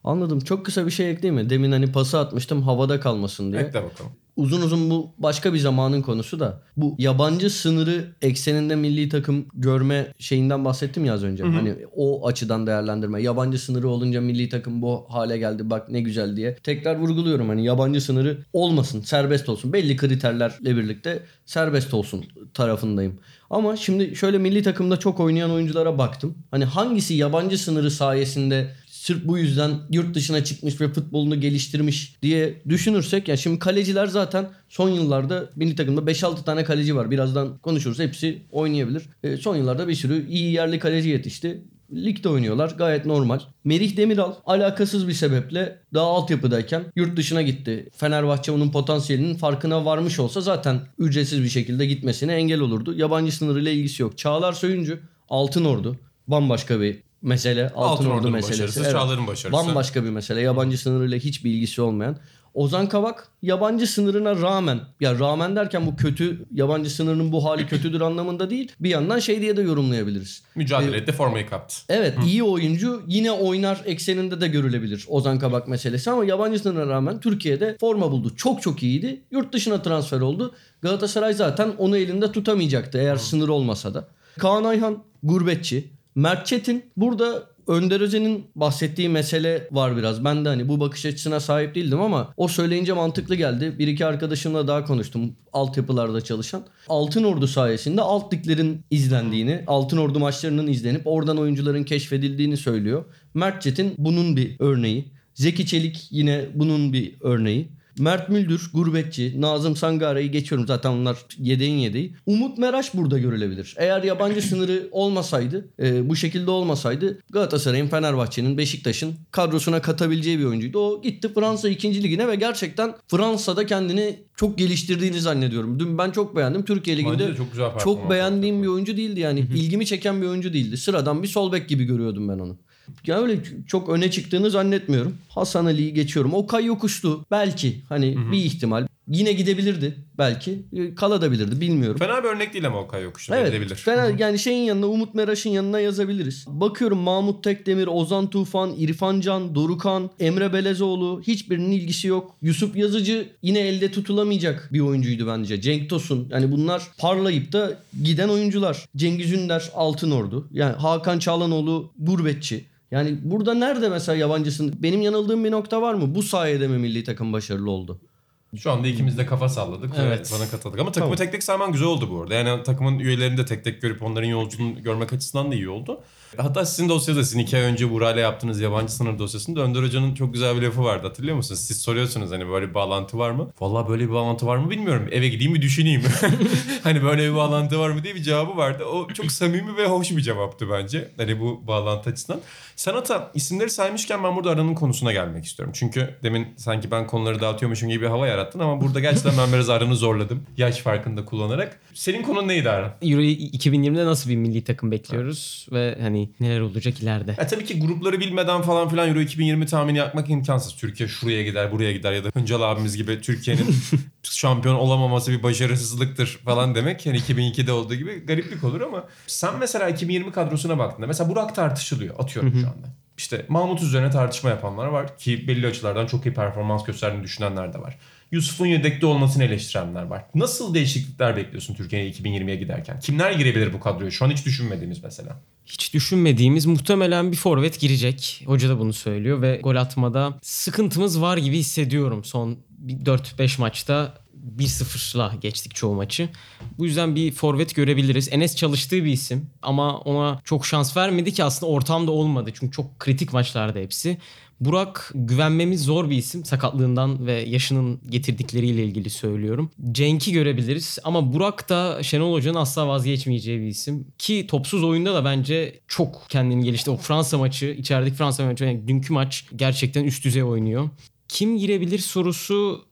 Anladım. Çok kısa bir şey ekleyeyim mi? Demin hani pası atmıştım havada kalmasın diye. Ekle bakalım. Uzun uzun bu başka bir zamanın konusu da. Bu yabancı sınırı ekseninde milli takım görme şeyinden bahsettim ya az önce. Hani o açıdan değerlendirme. Yabancı sınırı olunca milli takım bu hale geldi bak ne güzel diye. Tekrar vurguluyorum hani yabancı sınırı olmasın, serbest olsun. Belli kriterlerle birlikte serbest olsun tarafındayım. Ama şimdi şöyle milli takımda çok oynayan oyunculara baktım. Hani hangisi yabancı sınırı sayesinde sırf bu yüzden yurt dışına çıkmış ve futbolunu geliştirmiş diye düşünürsek ya şimdi kaleciler zaten son yıllarda milli takımda 5-6 tane kaleci var. Birazdan konuşuruz. Hepsi oynayabilir. E, son yıllarda bir sürü iyi yerli kaleci yetişti. Ligde oynuyorlar gayet normal. Merih Demiral alakasız bir sebeple daha altyapıdayken yurt dışına gitti. Fenerbahçe onun potansiyelinin farkına varmış olsa zaten ücretsiz bir şekilde gitmesine engel olurdu. Yabancı sınırıyla ilgisi yok. Çağlar Söyüncü Altın Ordu bambaşka bir mesele. Altın, Altın Ordu meselesi. başarısı, Çağlar'ın başarısı. Bambaşka bir mesele. Yabancı sınırıyla hiçbir ilgisi olmayan. Ozan Kabak yabancı sınırına rağmen ya rağmen derken bu kötü yabancı sınırının bu hali kötüdür anlamında değil. Bir yandan şey diye de yorumlayabiliriz. Mücadele etti formayı kaptı. Evet iyi oyuncu yine oynar ekseninde de görülebilir Ozan Kabak meselesi ama yabancı sınırına rağmen Türkiye'de forma buldu. Çok çok iyiydi. Yurt dışına transfer oldu. Galatasaray zaten onu elinde tutamayacaktı eğer sınır olmasa da. Kaan Ayhan gurbetçi. Mert Çetin burada Önder Özen'in bahsettiği mesele var biraz. Ben de hani bu bakış açısına sahip değildim ama o söyleyince mantıklı geldi. Bir iki arkadaşımla daha konuştum altyapılarda çalışan. Altın Ordu sayesinde alt liglerin izlendiğini, Altın Ordu maçlarının izlenip oradan oyuncuların keşfedildiğini söylüyor. Mert Çetin bunun bir örneği. Zeki Çelik yine bunun bir örneği. Mert Müldür, gurbetçi, Nazım Sangare'yi geçiyorum zaten onlar yedeğin yedeği. Umut Meraş burada görülebilir. Eğer yabancı [clears throat] sınırı olmasaydı, e, bu şekilde olmasaydı Galatasaray'ın, Fenerbahçe'nin, Beşiktaş'ın kadrosuna katabileceği bir oyuncuydu. O gitti Fransa 2. ligine ve gerçekten Fransa'da kendini çok geliştirdiğini zannediyorum. Dün ben çok beğendim. Türkiye Ligi'nde de çok güzel çok beğendiğim bir oyuncu değildi yani. ilgimi çeken bir oyuncu değildi. Sıradan bir sol bek gibi görüyordum ben onu. Ya öyle çok öne çıktığını zannetmiyorum. Hasan Ali'yi geçiyorum. Okay yokuştu. Belki hani bir ihtimal. Yine gidebilirdi belki. E, Kalabilirdi bilmiyorum. Fena bir örnek değil ama Okay Yokuş'ta Evet. gidebilir. Fena, yani şeyin yanına Umut Meraş'ın yanına yazabiliriz. Bakıyorum Mahmut Tekdemir, Ozan Tufan, İrfan Can, Dorukan, Emre Belezoğlu hiçbirinin ilgisi yok. Yusuf Yazıcı yine elde tutulamayacak bir oyuncuydu bence. Cenk Tosun yani bunlar parlayıp da giden oyuncular. Cengiz Ünder Altınordu. Yani Hakan Çağlanoğlu gurbetçi. Yani burada nerede mesela yabancısın? Benim yanıldığım bir nokta var mı? Bu sayede mi milli takım başarılı oldu? Şu anda ikimiz de kafa salladık. Evet. Bana katıldık. Ama takımı Tamam. tek tek sayman güzel oldu bu arada. Yani takımın üyelerini de tek tek görüp onların yolculuğunu görmek açısından da iyi oldu. Hatta sizin dosyada sizin iki ay önce Buray'la yaptığınız yabancı sınır dosyasında Önder Hoca'nın çok güzel bir lafı vardı hatırlıyor musunuz? Siz soruyorsunuz hani böyle bir bağlantı var mı? Vallahi böyle bir bağlantı var mı bilmiyorum. Eve gideyim bir düşüneyim. [laughs] hani böyle bir bağlantı var mı diye bir cevabı vardı. O çok samimi ve hoş bir cevaptı bence. Hani bu bağlantı açısından. Sanata isimleri saymışken ben burada aranın konusuna gelmek istiyorum. Çünkü demin sanki ben konuları dağıtıyormuşum gibi bir hava yarattın ama burada gerçekten ben biraz aranı zorladım. Yaş farkında kullanarak. Senin konun neydi Aran? Euro 2020'de nasıl bir milli takım bekliyoruz ve hani neler olacak ileride? Ya tabii ki grupları bilmeden falan filan Euro 2020 tahmini yapmak imkansız. Türkiye şuraya gider, buraya gider ya da Hıncal abimiz gibi Türkiye'nin [laughs] şampiyon olamaması bir başarısızlıktır falan demek. Yani 2002'de olduğu gibi gariplik olur ama sen mesela 2020 kadrosuna baktığında mesela Burak tartışılıyor atıyorum şu anda. İşte Mahmut üzerine tartışma yapanlar var ki belli açılardan çok iyi performans gösterdiğini düşünenler de var. Yusuf'un yedekte olmasını eleştirenler var. Nasıl değişiklikler bekliyorsun Türkiye'ye 2020'ye giderken? Kimler girebilir bu kadroya? Şu an hiç düşünmediğimiz mesela. Hiç düşünmediğimiz muhtemelen bir forvet girecek. Hoca da bunu söylüyor ve gol atmada sıkıntımız var gibi hissediyorum. Son bir 4-5 maçta 1-0'la geçtik çoğu maçı. Bu yüzden bir forvet görebiliriz. Enes çalıştığı bir isim ama ona çok şans vermedi ki aslında ortamda olmadı. Çünkü çok kritik maçlarda hepsi. Burak güvenmemiz zor bir isim sakatlığından ve yaşının getirdikleriyle ilgili söylüyorum. Cenk'i görebiliriz ama Burak da Şenol Hoca'nın asla vazgeçmeyeceği bir isim. Ki topsuz oyunda da bence çok kendini gelişti. O Fransa maçı, içerideki Fransa maçı, yani dünkü maç gerçekten üst düzey oynuyor. Kim girebilir sorusu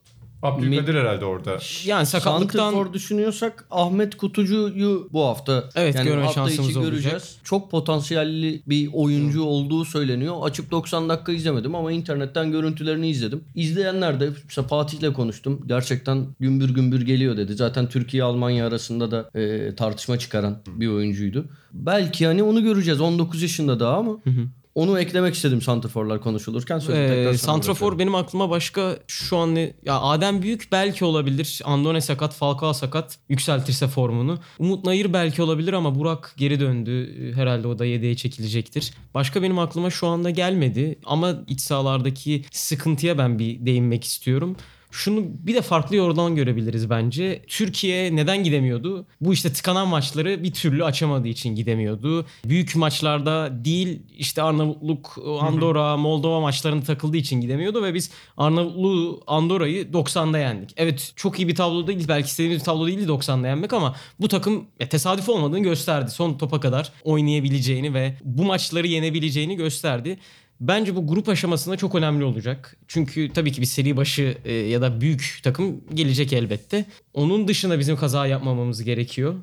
Abdülkadir herhalde orada. yani sakatlıktan Santrfor düşünüyorsak Ahmet Kutucu'yu bu hafta Evet, görme hafta şansımız olacak. göreceğiz. Çok potansiyelli bir oyuncu olduğu söyleniyor. Açıp 90 dakika izlemedim ama internetten görüntülerini izledim. İzleyenler de mesela Fatih'le konuştum. Gerçekten gümbür gümbür geliyor dedi. Zaten Türkiye Almanya arasında da e, tartışma çıkaran bir oyuncuydu. Belki hani onu göreceğiz. 19 yaşında daha ama onu eklemek istedim santrforlar konuşulurken. Ee, Santrafor benim aklıma başka şu an ne? Ya Adem Büyük belki olabilir. Andone sakat, Falcao sakat. Yükseltirse formunu. Umut Nayır belki olabilir ama Burak geri döndü. Ee, Herhalde o da yedeğe çekilecektir. Başka benim aklıma şu anda gelmedi. Ama iç sahalardaki sıkıntıya ben bir değinmek istiyorum. Şunu bir de farklı yorumdan görebiliriz bence. Türkiye neden gidemiyordu? Bu işte tıkanan maçları bir türlü açamadığı için gidemiyordu. Büyük maçlarda değil işte Arnavutluk, Andorra, Moldova maçlarında takıldığı için gidemiyordu ve biz Arnavutluk'u, Andorra'yı 90'da yendik. Evet çok iyi bir tablo değil belki istediğimiz bir tablo değildi 90'da yenmek ama bu takım e, tesadüf olmadığını gösterdi. Son topa kadar oynayabileceğini ve bu maçları yenebileceğini gösterdi. Bence bu grup aşamasında çok önemli olacak. Çünkü tabii ki bir seri başı e, ya da büyük takım gelecek elbette. Onun dışında bizim kaza yapmamamız gerekiyor.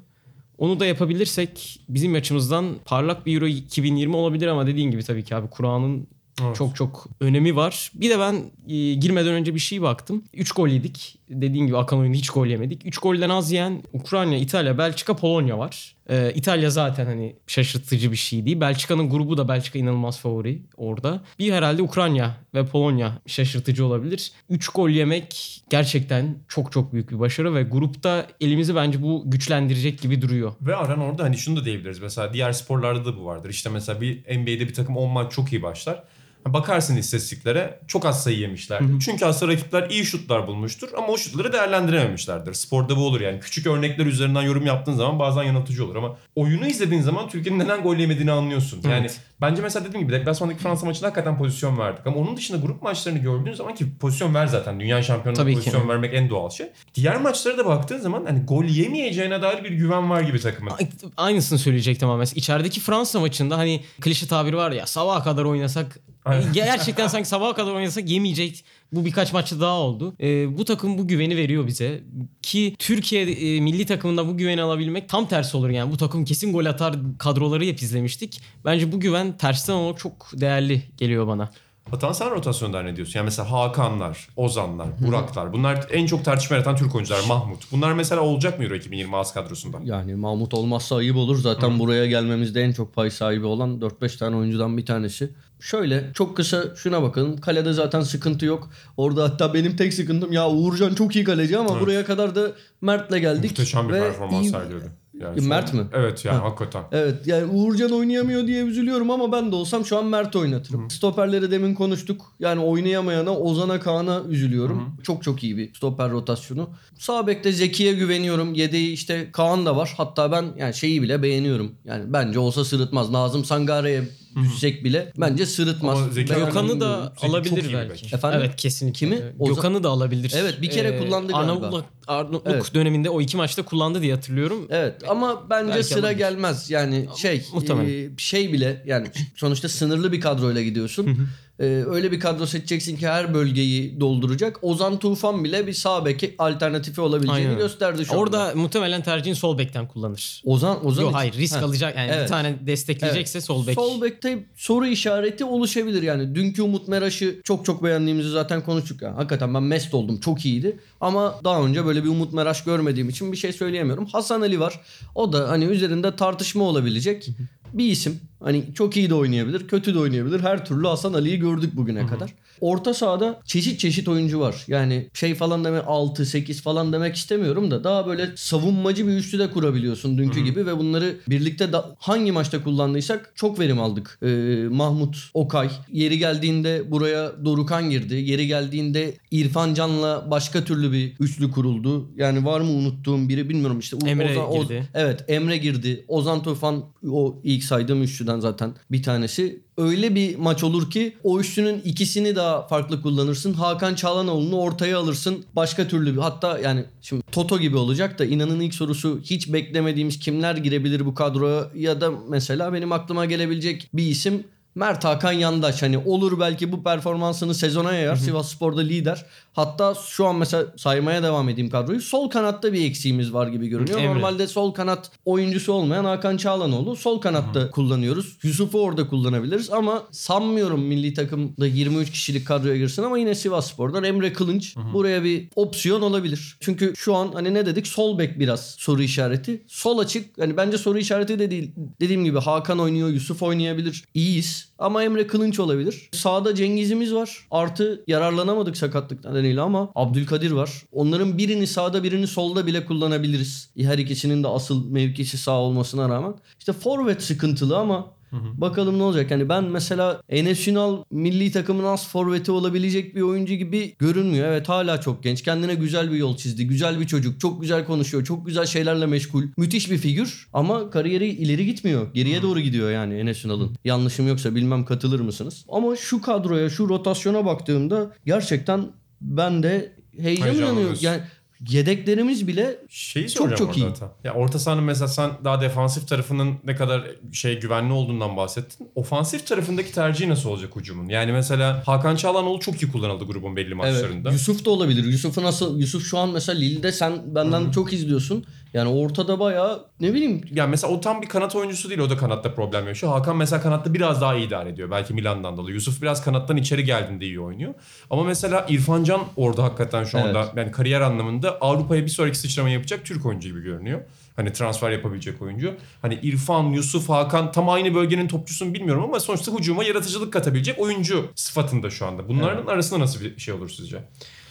Onu da yapabilirsek bizim açımızdan parlak bir Euro 2020 olabilir ama dediğin gibi tabii ki abi Kur'an'ın Evet. çok çok önemi var. Bir de ben e, girmeden önce bir şey baktım. 3 gol yedik. Dediğin gibi akan oyunda hiç gol yemedik. 3 golden az yiyen Ukrayna, İtalya, Belçika, Polonya var. Ee, İtalya zaten hani şaşırtıcı bir şey değil. Belçika'nın grubu da Belçika inanılmaz favori orada. Bir herhalde Ukrayna ve Polonya şaşırtıcı olabilir. 3 gol yemek gerçekten çok çok büyük bir başarı ve grupta elimizi bence bu güçlendirecek gibi duruyor. Ve Aran orada hani şunu da diyebiliriz. Mesela diğer sporlarda da bu vardır. İşte mesela bir NBA'de bir takım 10 maç çok iyi başlar. Bakarsın istatistiklere çok az sayı yemişlerdir. Çünkü aslında rakipler iyi şutlar bulmuştur ama o şutları değerlendirememişlerdir. Sporda bu olur yani. Küçük örnekler üzerinden yorum yaptığın zaman bazen yanıltıcı olur ama oyunu izlediğin zaman Türkiye'nin neden gol yemediğini anlıyorsun. Yani Evet. Bence mesela dediğim gibi deplasmandaki Fransa maçında hakikaten pozisyon verdik ama onun dışında grup maçlarını gördüğün zaman ki pozisyon ver zaten. Dünya şampiyonluğuna Tabii ki. pozisyon vermek en doğal şey. Diğer maçlara da baktığın zaman hani gol yemeyeceğine dair bir güven var gibi takımın. Aynısını söyleyecektim ama mesela içerideki Fransa maçında hani klişe tabir var ya sabaha kadar oynasak Aynen. gerçekten sanki sabaha kadar oynasak yemeyecek. Bu birkaç maçta daha oldu. Ee, bu takım bu güveni veriyor bize. Ki Türkiye e, milli takımında bu güveni alabilmek tam tersi olur yani. Bu takım kesin gol atar kadroları hep izlemiştik. Bence bu güven tersten olarak çok değerli geliyor bana. Atan sen rotasyonda ne diyorsun? Yani mesela Hakanlar, Ozanlar, Buraklar. Bunlar en çok tartışma yaratan Türk oyuncular. Mahmut. Bunlar mesela olacak mı Euro 2020 az kadrosunda? Yani Mahmut olmazsa ayıp olur. Zaten buraya gelmemizde en çok pay sahibi olan 4-5 tane oyuncudan bir tanesi. Şöyle çok kısa şuna bakalım. Kalede zaten sıkıntı yok. Orada hatta benim tek sıkıntım ya Uğurcan çok iyi kaleci ama buraya kadar da Mert'le geldik. Muhteşem bir performans iyi- sergiliyordu. Yani Mert son- mi? Evet yani hakikaten. Evet yani Uğurcan oynayamıyor diye üzülüyorum ama ben de olsam şu an Mert oynatırım. Stoperleri demin konuştuk. Yani oynayamayana Ozan'a Kaan'a üzülüyorum. Çok çok iyi bir stoper rotasyonu. Sağ bekte Zeki'ye güveniyorum. Yedeği işte Kaan da var. Hatta ben yani şeyi bile beğeniyorum. Yani bence olsa sırıtmaz. Nazım Sangare'ye düşsek bile bence sırıtmaz. Ama Zeki Ben- Gökhan'ı da Zeki çok alabilir iyi bir belki. bek. Efendim? Evet kesinlikle. Kimi? Ozan- Gökhan'ı da alabilir. Evet, bir kere kullandı galiba. Arnavutluk, Arnavutluk Evet. döneminde o iki maçta kullandı diye hatırlıyorum. Evet ama bence Belki sıra alabilir. gelmez. Yani şey muhtemelen. e, şey bile yani sonuçta sınırlı bir kadroyla gidiyorsun. Ee, öyle bir kadro seçeceksin ki her bölgeyi dolduracak. Ozan Tufan bile bir sağ bek alternatifi olabileceğini Aynen. gösterdi şu Orada anda. muhtemelen tercihini sol bekten kullanır. Ozan Ozan Yok hayır risk Heh. alacak yani Evet. bir tane destekleyecekse sol bek. Sol bekte soru işareti oluşabilir yani. Dünkü Umut Meraş'ı çok çok beğendiğimizi zaten konuştuk ya. Hakikaten ben mest oldum. Çok iyiydi. Ama daha önce böyle bir Umut Meraş görmediğim için bir şey söyleyemiyorum. Hasan Ali var. O da hani üzerinde tartışma olabilecek bir isim. Hani çok iyi de oynayabilir, kötü de oynayabilir. Her türlü Hasan Ali'yi gördük bugüne kadar. Orta sahada çeşit çeşit oyuncu var. Yani şey falan deme 6 8 falan demek istemiyorum da daha böyle savunmacı bir üçlü de kurabiliyorsun dünkü gibi ve bunları birlikte da hangi maçta kullandıysak çok verim aldık. Ee, Mahmut Okay yeri geldiğinde buraya Dorukan girdi. Yeri geldiğinde İrfan Can'la başka türlü bir üçlü kuruldu. Yani var mı unuttuğum biri bilmiyorum işte. Emre Ozan- Oz- girdi. Evet Emre girdi. Ozan Tufan o ilk saydığım üçlüden zaten bir tanesi. Öyle bir maç olur ki o üçlünün ikisini daha farklı kullanırsın. Hakan Çalhanoğlu'nu ortaya alırsın. Başka türlü bir hatta yani şimdi Toto gibi olacak da inanın ilk sorusu hiç beklemediğimiz kimler girebilir bu kadroya ya da mesela benim aklıma gelebilecek bir isim Mert Hakan Yandaş hani olur belki bu performansını sezona yayar. Sivas Spor'da lider. Hatta şu an mesela saymaya devam edeyim kadroyu. Sol kanatta bir eksiğimiz var gibi görünüyor. Emre. Normalde sol kanat oyuncusu olmayan Hakan Çağlanoğlu sol kanatta kullanıyoruz. Yusuf'u orada kullanabiliriz ama sanmıyorum milli takımda 23 kişilik kadroya girsin ama yine Sivas Spor'dan Emre Kılınç buraya bir opsiyon olabilir. Çünkü şu an hani ne dedik sol bek biraz soru işareti. Sol açık hani bence soru işareti de değil. Dediğim gibi Hakan oynuyor, Yusuf oynayabilir. İyiyiz ama Emre Kılınç olabilir. Sağda Cengiz'imiz var. Artı yararlanamadık sakatlık nedeniyle ama Abdülkadir var. Onların birini sağda birini solda bile kullanabiliriz. Her ikisinin de asıl mevkisi sağ olmasına rağmen. İşte forvet sıkıntılı ama Bakalım ne olacak. Yani ben mesela Enes Ünal milli takımın az forveti olabilecek bir oyuncu gibi görünmüyor. Evet hala çok genç. Kendine güzel bir yol çizdi. Güzel bir çocuk. Çok güzel konuşuyor. Çok güzel şeylerle meşgul. Müthiş bir figür ama kariyeri ileri gitmiyor. Geriye doğru gidiyor yani Enes Ünal'ın. Yanlışım yoksa bilmem katılır mısınız? Ama şu kadroya, şu rotasyona baktığımda gerçekten ben de heyecan uyanıyor. Yani yedeklerimiz bile Şeyi Çok çok iyi. hata. Ya orta sahanın mesela sen daha defansif tarafının ne kadar şey güvenli olduğundan bahsettin. Ofansif tarafındaki tercihi nasıl olacak hücumun? Yani mesela Hakan Çalhanoğlu çok iyi kullanıldı grubun belli maçlarında. Evet. Yusuf da olabilir. Yusuf'u nasıl Yusuf şu an mesela Lille'de sen benden çok izliyorsun. Yani ortada bayağı ne bileyim Yani mesela o tam bir kanat oyuncusu değil. O da kanatta problem yaşıyor. Hakan mesela kanatta biraz daha iyi idare ediyor. Belki Milan'dan dolayı. Yusuf biraz kanattan içeri geldiğinde iyi oynuyor. Ama mesela İrfan Can orada hakikaten şu anda Evet. yani kariyer anlamında Avrupa'ya bir sonraki sıçrama yapacak Türk oyuncu gibi görünüyor. Hani transfer yapabilecek oyuncu. Hani İrfan, Yusuf, Hakan tam aynı bölgenin topçusunu bilmiyorum ama sonuçta hücuma yaratıcılık katabilecek oyuncu sıfatında şu anda. Bunların arasında nasıl bir şey olur sizce?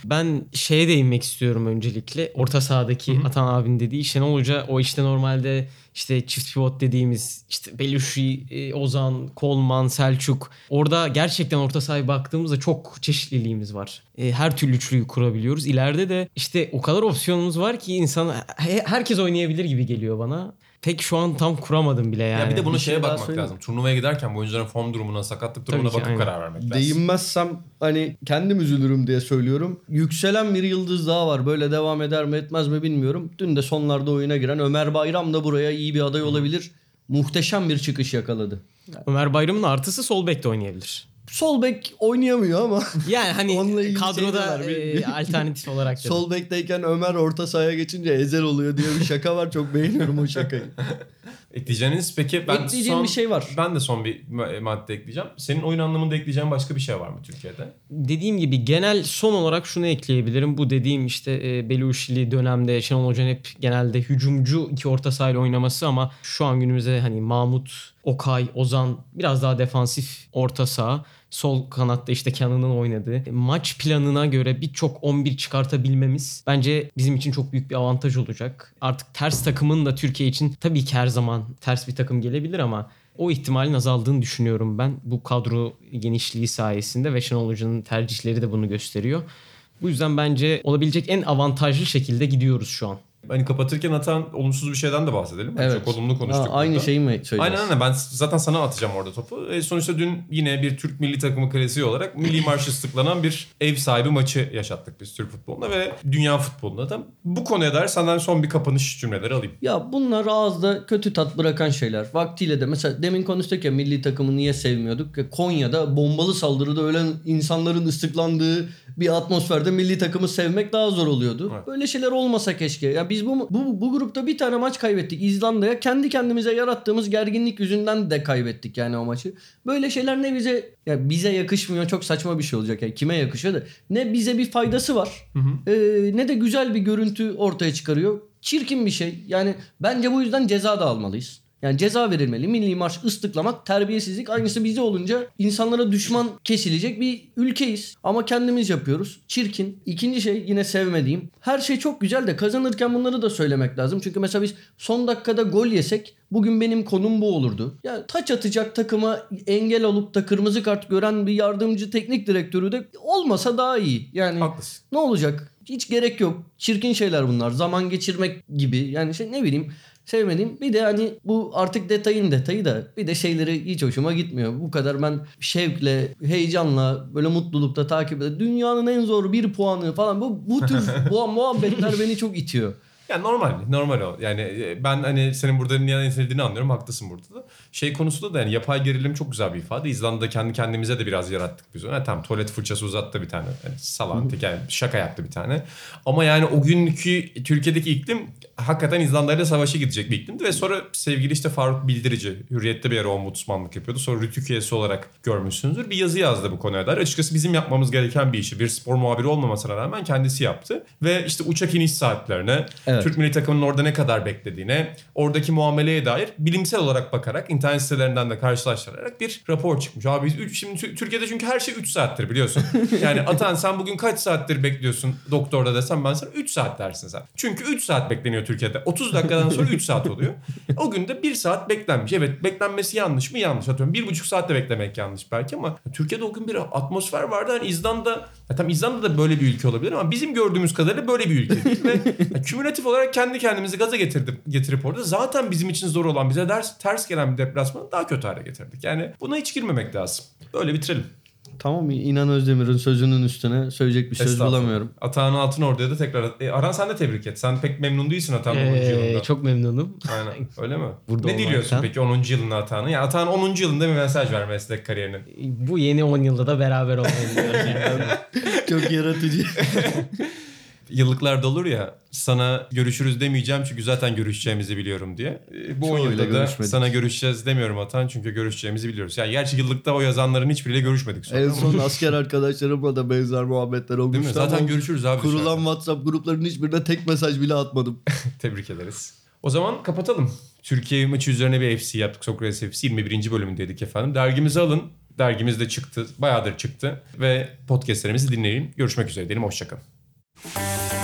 Ben şeye değinmek istiyorum öncelikle. Orta sahadaki Atan abinin dediği Şenol Hoca o işte normalde işte çift pivot dediğimiz işte Beluşi, e, Ozan, Kolman, Selçuk. Orada gerçekten orta sahaya baktığımızda çok çeşitliliğimiz var. E, Her türlü üçlüyü kurabiliyoruz. İleride de işte o kadar opsiyonumuz var ki insan he- herkes oynayabilir gibi geliyor bana. Pek şu an tam kuramadım bile yani. ya bir de buna bir şeye şey bakmak söyleyeyim. lazım. Turnuvaya giderken bu oyuncuların form durumuna, sakatlık durumuna Tabii ki, bakıp aynen. karar vermek lazım. değinmezsem hani kendim üzülürüm diye söylüyorum. Yükselen bir yıldız daha var. Böyle devam eder mi etmez mi bilmiyorum. Dün de sonlarda oyuna giren Ömer Bayram da buraya iyi bir aday olabilir. Muhteşem bir çıkış yakaladı. Ömer Bayram'ın artısı sol bekte oynayabilir. Sol bek oynayamıyor ama [laughs] Yani hani Onunla ilgili kadroda var, e, alternatif olarak [laughs] dedim. sol bekteyken Ömer orta sahaya geçince ezel oluyor diye bir şaka var. Çok beğeniyorum o şakayı. [laughs] Ekleyeceğiniz peki ben Ekleyeceğim son, bir şey var. Ben de son bir ma- madde ekleyeceğim. Senin oyun anlamında ekleyeceğin başka bir şey var mı Türkiye'de? Dediğim gibi genel son olarak şunu ekleyebilirim. Bu dediğim işte e, Beluşili dönemde Şenol Hoca'nın hep genelde hücumcu iki orta sahayla oynaması ama şu an günümüzde hani Mahmut, Okay, Ozan biraz daha defansif orta saha. Sol kanatta işte Kenan'ın oynadığı. Maç planına göre birçok 11 çıkartabilmemiz bence bizim için çok büyük bir avantaj olacak. Artık ters takımın da Türkiye için tabii ki her zaman ters bir takım gelebilir ama o ihtimalin azaldığını düşünüyorum ben. Bu kadro genişliği sayesinde ve Şenol Hoca'nın tercihleri de bunu gösteriyor. Bu yüzden bence olabilecek en avantajlı şekilde gidiyoruz şu an. Hani kapatırken atan olumsuz bir şeyden de bahsedelim. Hani Evet. Çok olumlu konuştuk. Ha, aynı burada. şeyi mi söyleyeceğiz? Aynen aynen ben zaten sana atacağım orada topu. E, sonuçta dün yine bir Türk milli takımı klasiği olarak milli [laughs] marş ıslıklanan bir ev sahibi maçı yaşattık biz Türk futbolunda ve dünya futbolunda da. Bu konuya dair senden son bir kapanış cümleleri alayım. Ya bunlar ağızda kötü tat bırakan şeyler. Vaktiyle de mesela demin konuştuk ya milli takımı niye sevmiyorduk? Ya Konya'da bombalı saldırıda ölen insanların ıslıklandığı bir atmosferde milli takımı sevmek daha zor oluyordu. Evet. Böyle şeyler olmasa keşke. Ya biz bu, bu bu grupta bir tane maç kaybettik İzlanda'ya. Kendi kendimize yarattığımız gerginlik yüzünden de kaybettik yani o maçı. Böyle şeyler ne bize ya bize yakışmıyor çok saçma bir şey olacak. Yani kime yakışıyor da ne bize bir faydası var. Ee, ne de güzel bir görüntü ortaya çıkarıyor. Çirkin bir şey. Yani bence bu yüzden ceza da almalıyız. Yani ceza verilmeli. Milli marş ıslıklamak terbiyesizlik. Aynısı bize olunca insanlara düşman kesilecek bir ülkeyiz. Ama kendimiz yapıyoruz. Çirkin. İkinci şey yine sevmediğim. Her şey çok güzel de kazanırken bunları da söylemek lazım. Çünkü mesela biz son dakikada gol yesek bugün benim konum bu olurdu. Ya taç atacak takıma engel olup da kırmızı kart gören bir yardımcı teknik direktörü de olmasa daha iyi. Yani Haklısın. ne olacak? Hiç gerek yok. Çirkin şeyler bunlar. Zaman geçirmek gibi. Yani şey ne bileyim sevmediğim. Bir de hani bu artık detayın detayı da bir de şeyleri hiç hoşuma gitmiyor. Bu kadar ben şevkle, heyecanla, böyle mutlulukta takip ediyorum. Dünyanın en zor bir puanı falan. Bu, bu tür [laughs] bu muhabbetler beni çok itiyor. Ya normal, normal o. Yani e, ben hani senin burada niye itildiğini anlıyorum. Haklısın burada da. Şey konusunda da yani yapay gerilim çok güzel bir ifade. İzlanda'da kendi kendimize de biraz yarattık biz onu. Ha, tamam tuvalet fırçası uzattı bir tane. Yani salan, yani şaka yaptı bir tane. Ama yani o günkü Türkiye'deki iklim hakikaten İzlanda'yla savaşa gidecek bir iklimdi. Ve sonra sevgili işte Faruk Bildirici, Hürriyet'te bir ara ombudsmanlık yapıyordu. Sonra Rütük üyesi olarak görmüşsünüzdür. Bir yazı yazdı bu konuya dair. Açıkçası bizim yapmamız gereken bir işi. Bir spor muhabiri olmamasına rağmen kendisi yaptı. Ve işte uçak iniş saatlerine, Evet. Türk milli takımının orada ne kadar beklediğine, oradaki muameleye dair bilimsel olarak bakarak, internet sitelerinden de karşılaştırarak bir rapor çıkmış. Abi biz üç, şimdi Tü- Türkiye'de çünkü her şey 3 saattir biliyorsun. [laughs] Yani Atan sen bugün kaç saattir bekliyorsun doktorda desem ben sana 3 saat dersin sen. Çünkü 3 saat bekleniyor Türkiye'de. 30 dakikadan sonra 3 saat oluyor. O gün de 1 saat beklenmiş. Evet beklenmesi yanlış mı? Yanlış. Atıyorum 1,5 saatte beklemek yanlış belki ama Türkiye'de o gün bir atmosfer vardı. Hani İzlanda, ya tam İzlanda da böyle bir ülke olabilir ama bizim gördüğümüz kadarıyla böyle bir ülke değil. Ve kümülatif olarak kendi kendimizi gaza getirdik, getirip orada zaten bizim için zor olan bize ders, ters gelen bir deplasmanı daha kötü hale getirdik. Yani buna hiç girmemek lazım. Böyle bitirelim. Tamam İnan Özdemir'in sözünün üstüne söyleyecek bir söz Estağfurullah. bulamıyorum. Atahan Altınordu'ya da tekrar... E, Aran sen de tebrik et. Sen pek memnun değilsin Atahan'ın 10. Ee, yılında. çok memnunum. Aynen öyle mi? [laughs] Burada ne diliyorsun olmaktan. peki 10. yılında Atahan'ın? Yani Atahan 10. yılında bir mesaj ver meslek kariyerinin. Bu yeni 10 yılda da beraber olmayı [laughs] diliyoruz. Yani. Çok yaratıcı. [laughs] Yıllıklarda olur ya sana görüşürüz demeyeceğim çünkü zaten görüşeceğimizi biliyorum diye. E, Bu 10 Çoğuyla yılda da görüşmedik. sana görüşeceğiz demiyorum Atan çünkü görüşeceğimizi biliyoruz. Yani gerçi yıllıkta o yazanların hiçbiriyle görüşmedik sonra. en son asker arkadaşlarımla da benzer muhabbetler olmuştu. Değil mi? Zaten görüşürüz abi. Kurulan dışarıda. WhatsApp gruplarının hiçbirine tek mesaj bile atmadım. [laughs] Tebrik ederiz. O zaman kapatalım. Türkiye maçı üzerine bir FC yaptık. Sokrates FC 21. bölümündeydik efendim. Dergimizi alın. Dergimiz de çıktı. Bayağıdır çıktı. Ve podcastlerimizi dinleyin. Görüşmek üzere diyelim. Hoşçakalın. Thank you.